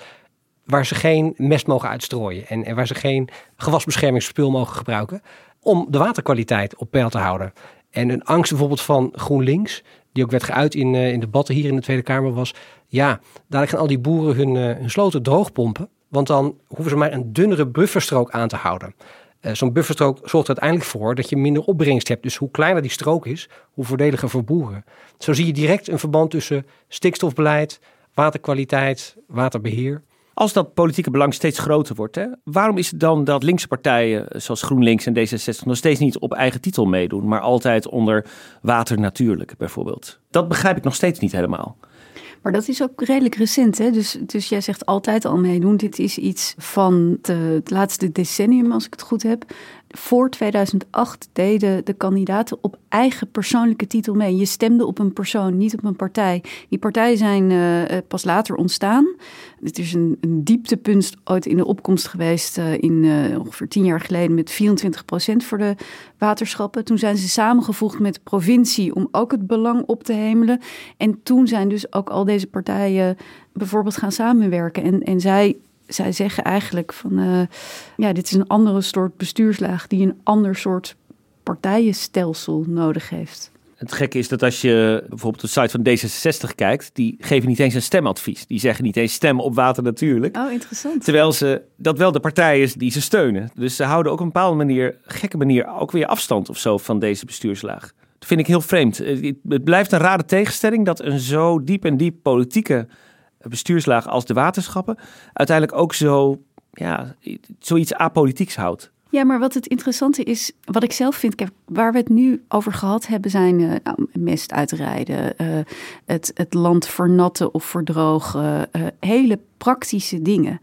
Waar ze geen mest mogen uitstrooien. En, waar ze geen gewasbeschermingsspul mogen gebruiken. Om de waterkwaliteit op peil te houden. En een angst bijvoorbeeld van GroenLinks, die ook werd geuit in, uh, in debatten hier in de Tweede Kamer, was: ja, dadelijk gaan al die boeren hun, uh, hun sloten droogpompen. Want dan hoeven ze maar een dunnere bufferstrook aan te houden. Uh, Zo'n bufferstrook zorgt uiteindelijk voor dat je minder opbrengst hebt. Dus hoe kleiner die strook is, hoe voordeliger voor boeren. Zo zie je direct een verband tussen stikstofbeleid, waterkwaliteit, waterbeheer. Als dat politieke belang steeds groter wordt, hè, waarom is het dan dat linkse partijen zoals GroenLinks en D66 nog steeds niet op eigen titel meedoen, maar altijd onder water natuurlijk bijvoorbeeld? Dat begrijp ik nog steeds niet helemaal. Maar dat is ook redelijk recent, hè? Dus, dus jij zegt altijd al meedoen. Dit is iets van het laatste decennium, als ik het goed heb. Voor 2008 deden de kandidaten op eigen persoonlijke titel mee. Je stemde op een persoon, niet op een partij. Die partijen zijn uh, pas later ontstaan. Het is een, een, dieptepunt ooit in de opkomst geweest uh, in ongeveer tien jaar geleden met 24% voor de waterschappen. Toen zijn ze samengevoegd met de provincie om ook het belang op te hemelen. En toen zijn dus ook al deze partijen bijvoorbeeld gaan samenwerken. En, en zij zij zeggen eigenlijk van uh, ja, dit is een andere soort bestuurslaag die een ander soort partijenstelsel nodig heeft. Het gekke is dat als je bijvoorbeeld de site van D66 kijkt, die geven niet eens een stemadvies. Die zeggen niet eens stem op water natuurlijk. Oh, interessant. Terwijl ze dat wel de partij is die ze steunen. Dus ze houden ook op een bepaalde manier, gekke manier, ook weer afstand of zo van deze bestuurslaag. Dat vind ik heel vreemd. Het blijft een rare tegenstelling dat een zo diep en diep politieke bestuurslaag als de waterschappen uiteindelijk ook zo, ja, zoiets apolitieks houdt. Ja, maar wat het interessante is, wat ik zelf vind, waar we het nu over gehad hebben, zijn uh, mest uitrijden, uh, het, het land vernatten of verdrogen, uh, hele praktische dingen.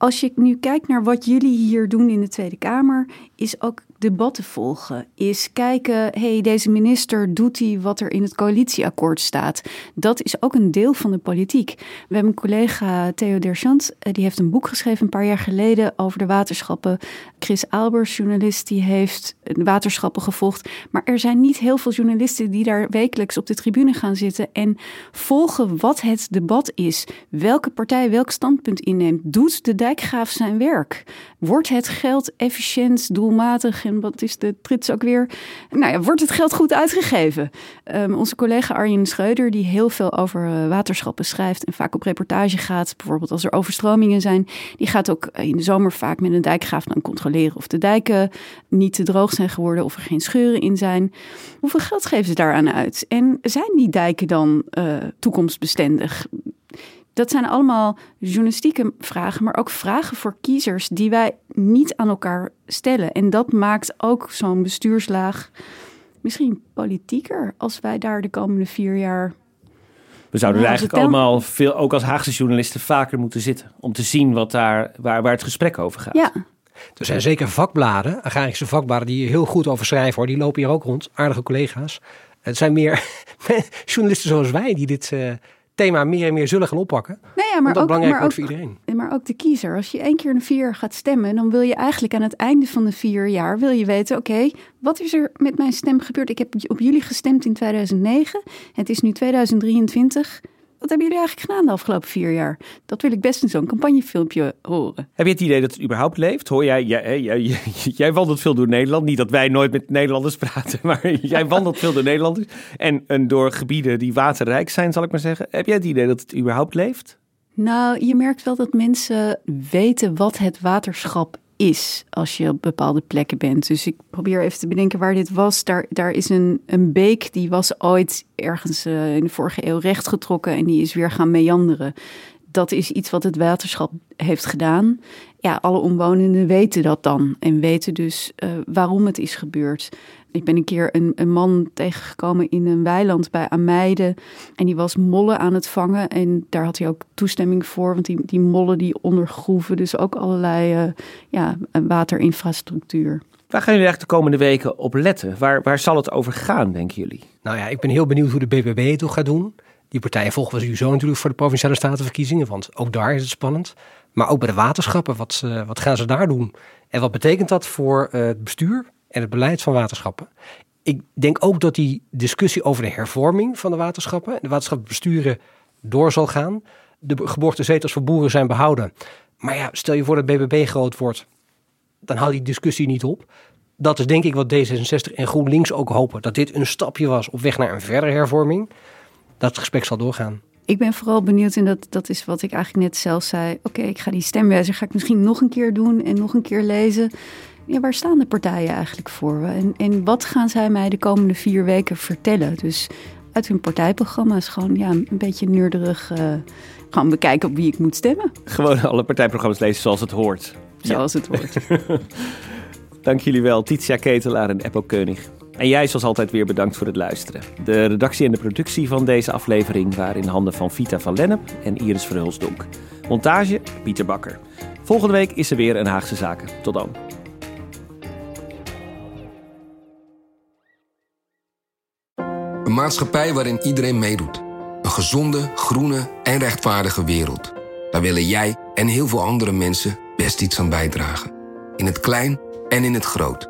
Als je nu kijkt naar wat jullie hier doen in de Tweede Kamer, is ook debatten volgen. Is kijken, hey, deze minister doet hij wat er in het coalitieakkoord staat. Dat is ook een deel van de politiek. We hebben een collega Theo Derchant, eh, die heeft een boek geschreven een paar jaar geleden over de waterschappen. Chris Albers, journalist, die heeft waterschappen gevolgd. Maar er zijn niet heel veel journalisten die daar wekelijks op de tribune gaan zitten en volgen wat het debat is. Welke partij welk standpunt inneemt. Doet de dijkgraaf zijn werk? Wordt het geld efficiënt, doelmatig en wat is de trits ook weer? Nou ja, wordt het geld goed uitgegeven? Um, onze collega Arjen Schreuder, die heel veel over uh, waterschappen schrijft en vaak op reportage gaat, bijvoorbeeld als er overstromingen zijn, die gaat ook in de zomer vaak met een dijkgraaf dan controleren of de dijken niet te droog zijn geworden of er geen scheuren in zijn. Hoeveel geld geven ze daaraan uit? En zijn die dijken dan uh, toekomstbestendig? Dat zijn allemaal journalistieke vragen, maar ook vragen voor kiezers die wij niet aan elkaar stellen. En dat maakt ook zo'n bestuurslaag misschien politieker als wij daar de komende vier jaar. We zouden er eigenlijk allemaal veel, ook als Haagse journalisten, vaker moeten zitten. Om te zien wat daar, waar, waar het gesprek over gaat. Ja. Er zijn zeker vakbladen, agrarische vakbladen, die hier heel goed over schrijven hoor. Die lopen hier ook rond, aardige collega's. Het zijn meer journalisten zoals wij die dit, uh, thema meer en meer zullen gaan oppakken. Nee, ja, maar dat ook, belangrijk maar ook, voor iedereen. Maar ook de kiezer. Als je één keer in de vier jaar gaat stemmen, dan wil je eigenlijk aan het einde van de vier jaar wil je weten: oké, wat is er met mijn stem gebeurd? Ik heb op jullie gestemd in 2009. Het is nu 2023. Wat hebben jullie eigenlijk gedaan de afgelopen vier jaar? Dat wil ik best in zo'n campagnefilmpje horen. Heb je het idee dat het überhaupt leeft? Hoor jij, jij, jij, jij, wandelt veel door Nederland. Niet dat wij nooit met Nederlanders praten, maar jij wandelt veel door Nederlanders. En, en door gebieden die waterrijk zijn, zal ik maar zeggen. Heb jij het idee dat het überhaupt leeft? Nou, je merkt wel dat mensen weten wat het waterschap is als je op bepaalde plekken bent. Dus ik probeer even te bedenken waar dit was. Daar, daar is een, een beek die was ooit ergens uh, in de vorige eeuw rechtgetrokken en die is weer gaan meanderen. Dat is iets wat het waterschap heeft gedaan. Ja, alle omwonenden weten dat dan en weten dus uh, waarom het is gebeurd. Ik ben een keer een, een man tegengekomen in een weiland bij Ameide. En die was mollen aan het vangen. En daar had hij ook toestemming voor. Want die, die mollen die ondergroeven dus ook allerlei uh, ja, waterinfrastructuur. Waar gaan jullie eigenlijk de komende weken op letten? Waar, waar zal het over gaan, denken jullie? Nou ja, ik ben heel benieuwd hoe de BBB het gaat doen. Die partijen volgen we sowieso natuurlijk voor de Provinciale Statenverkiezingen. Want ook daar is het spannend. Maar ook bij de waterschappen, wat, uh, wat gaan ze daar doen? En wat betekent dat voor uh, het bestuur en het beleid van waterschappen. Ik denk ook dat die discussie over de hervorming van de waterschappen en de waterschappenbesturen door zal gaan. De geboortezetels voor boeren zijn behouden. Maar ja, stel je voor dat BBB groot wordt, dan houdt die discussie niet op. Dat is denk ik wat D66 en GroenLinks ook hopen. Dat dit een stapje was op weg naar een verdere hervorming. Dat het gesprek zal doorgaan. Ik ben vooral benieuwd, en dat, dat is wat ik eigenlijk net zelf zei. Oké, ik ga die stemwijzer ga ik misschien nog een keer doen en nog een keer lezen ja, waar staan de partijen eigenlijk voor? En, en wat gaan zij mij de komende vier weken vertellen? Dus uit hun partijprogramma's gewoon ja, een beetje neurderig uh, gewoon bekijken op wie ik moet stemmen. Gewoon alle partijprogramma's lezen zoals het hoort. Zoals het hoort. Dank jullie wel, Titia Ketelaar en Eppo Keunig. En jij zoals altijd weer bedankt voor het luisteren. De redactie en de productie van deze aflevering waren in handen van Vita van Lennep en Iris Verhulsdonk. Montage Pieter Bakker. Volgende week is er weer een Haagse Zaken. Tot dan. Een maatschappij waarin iedereen meedoet. Een gezonde, groene en rechtvaardige wereld. Daar willen jij en heel veel andere mensen best iets aan bijdragen. In het klein en in het groot.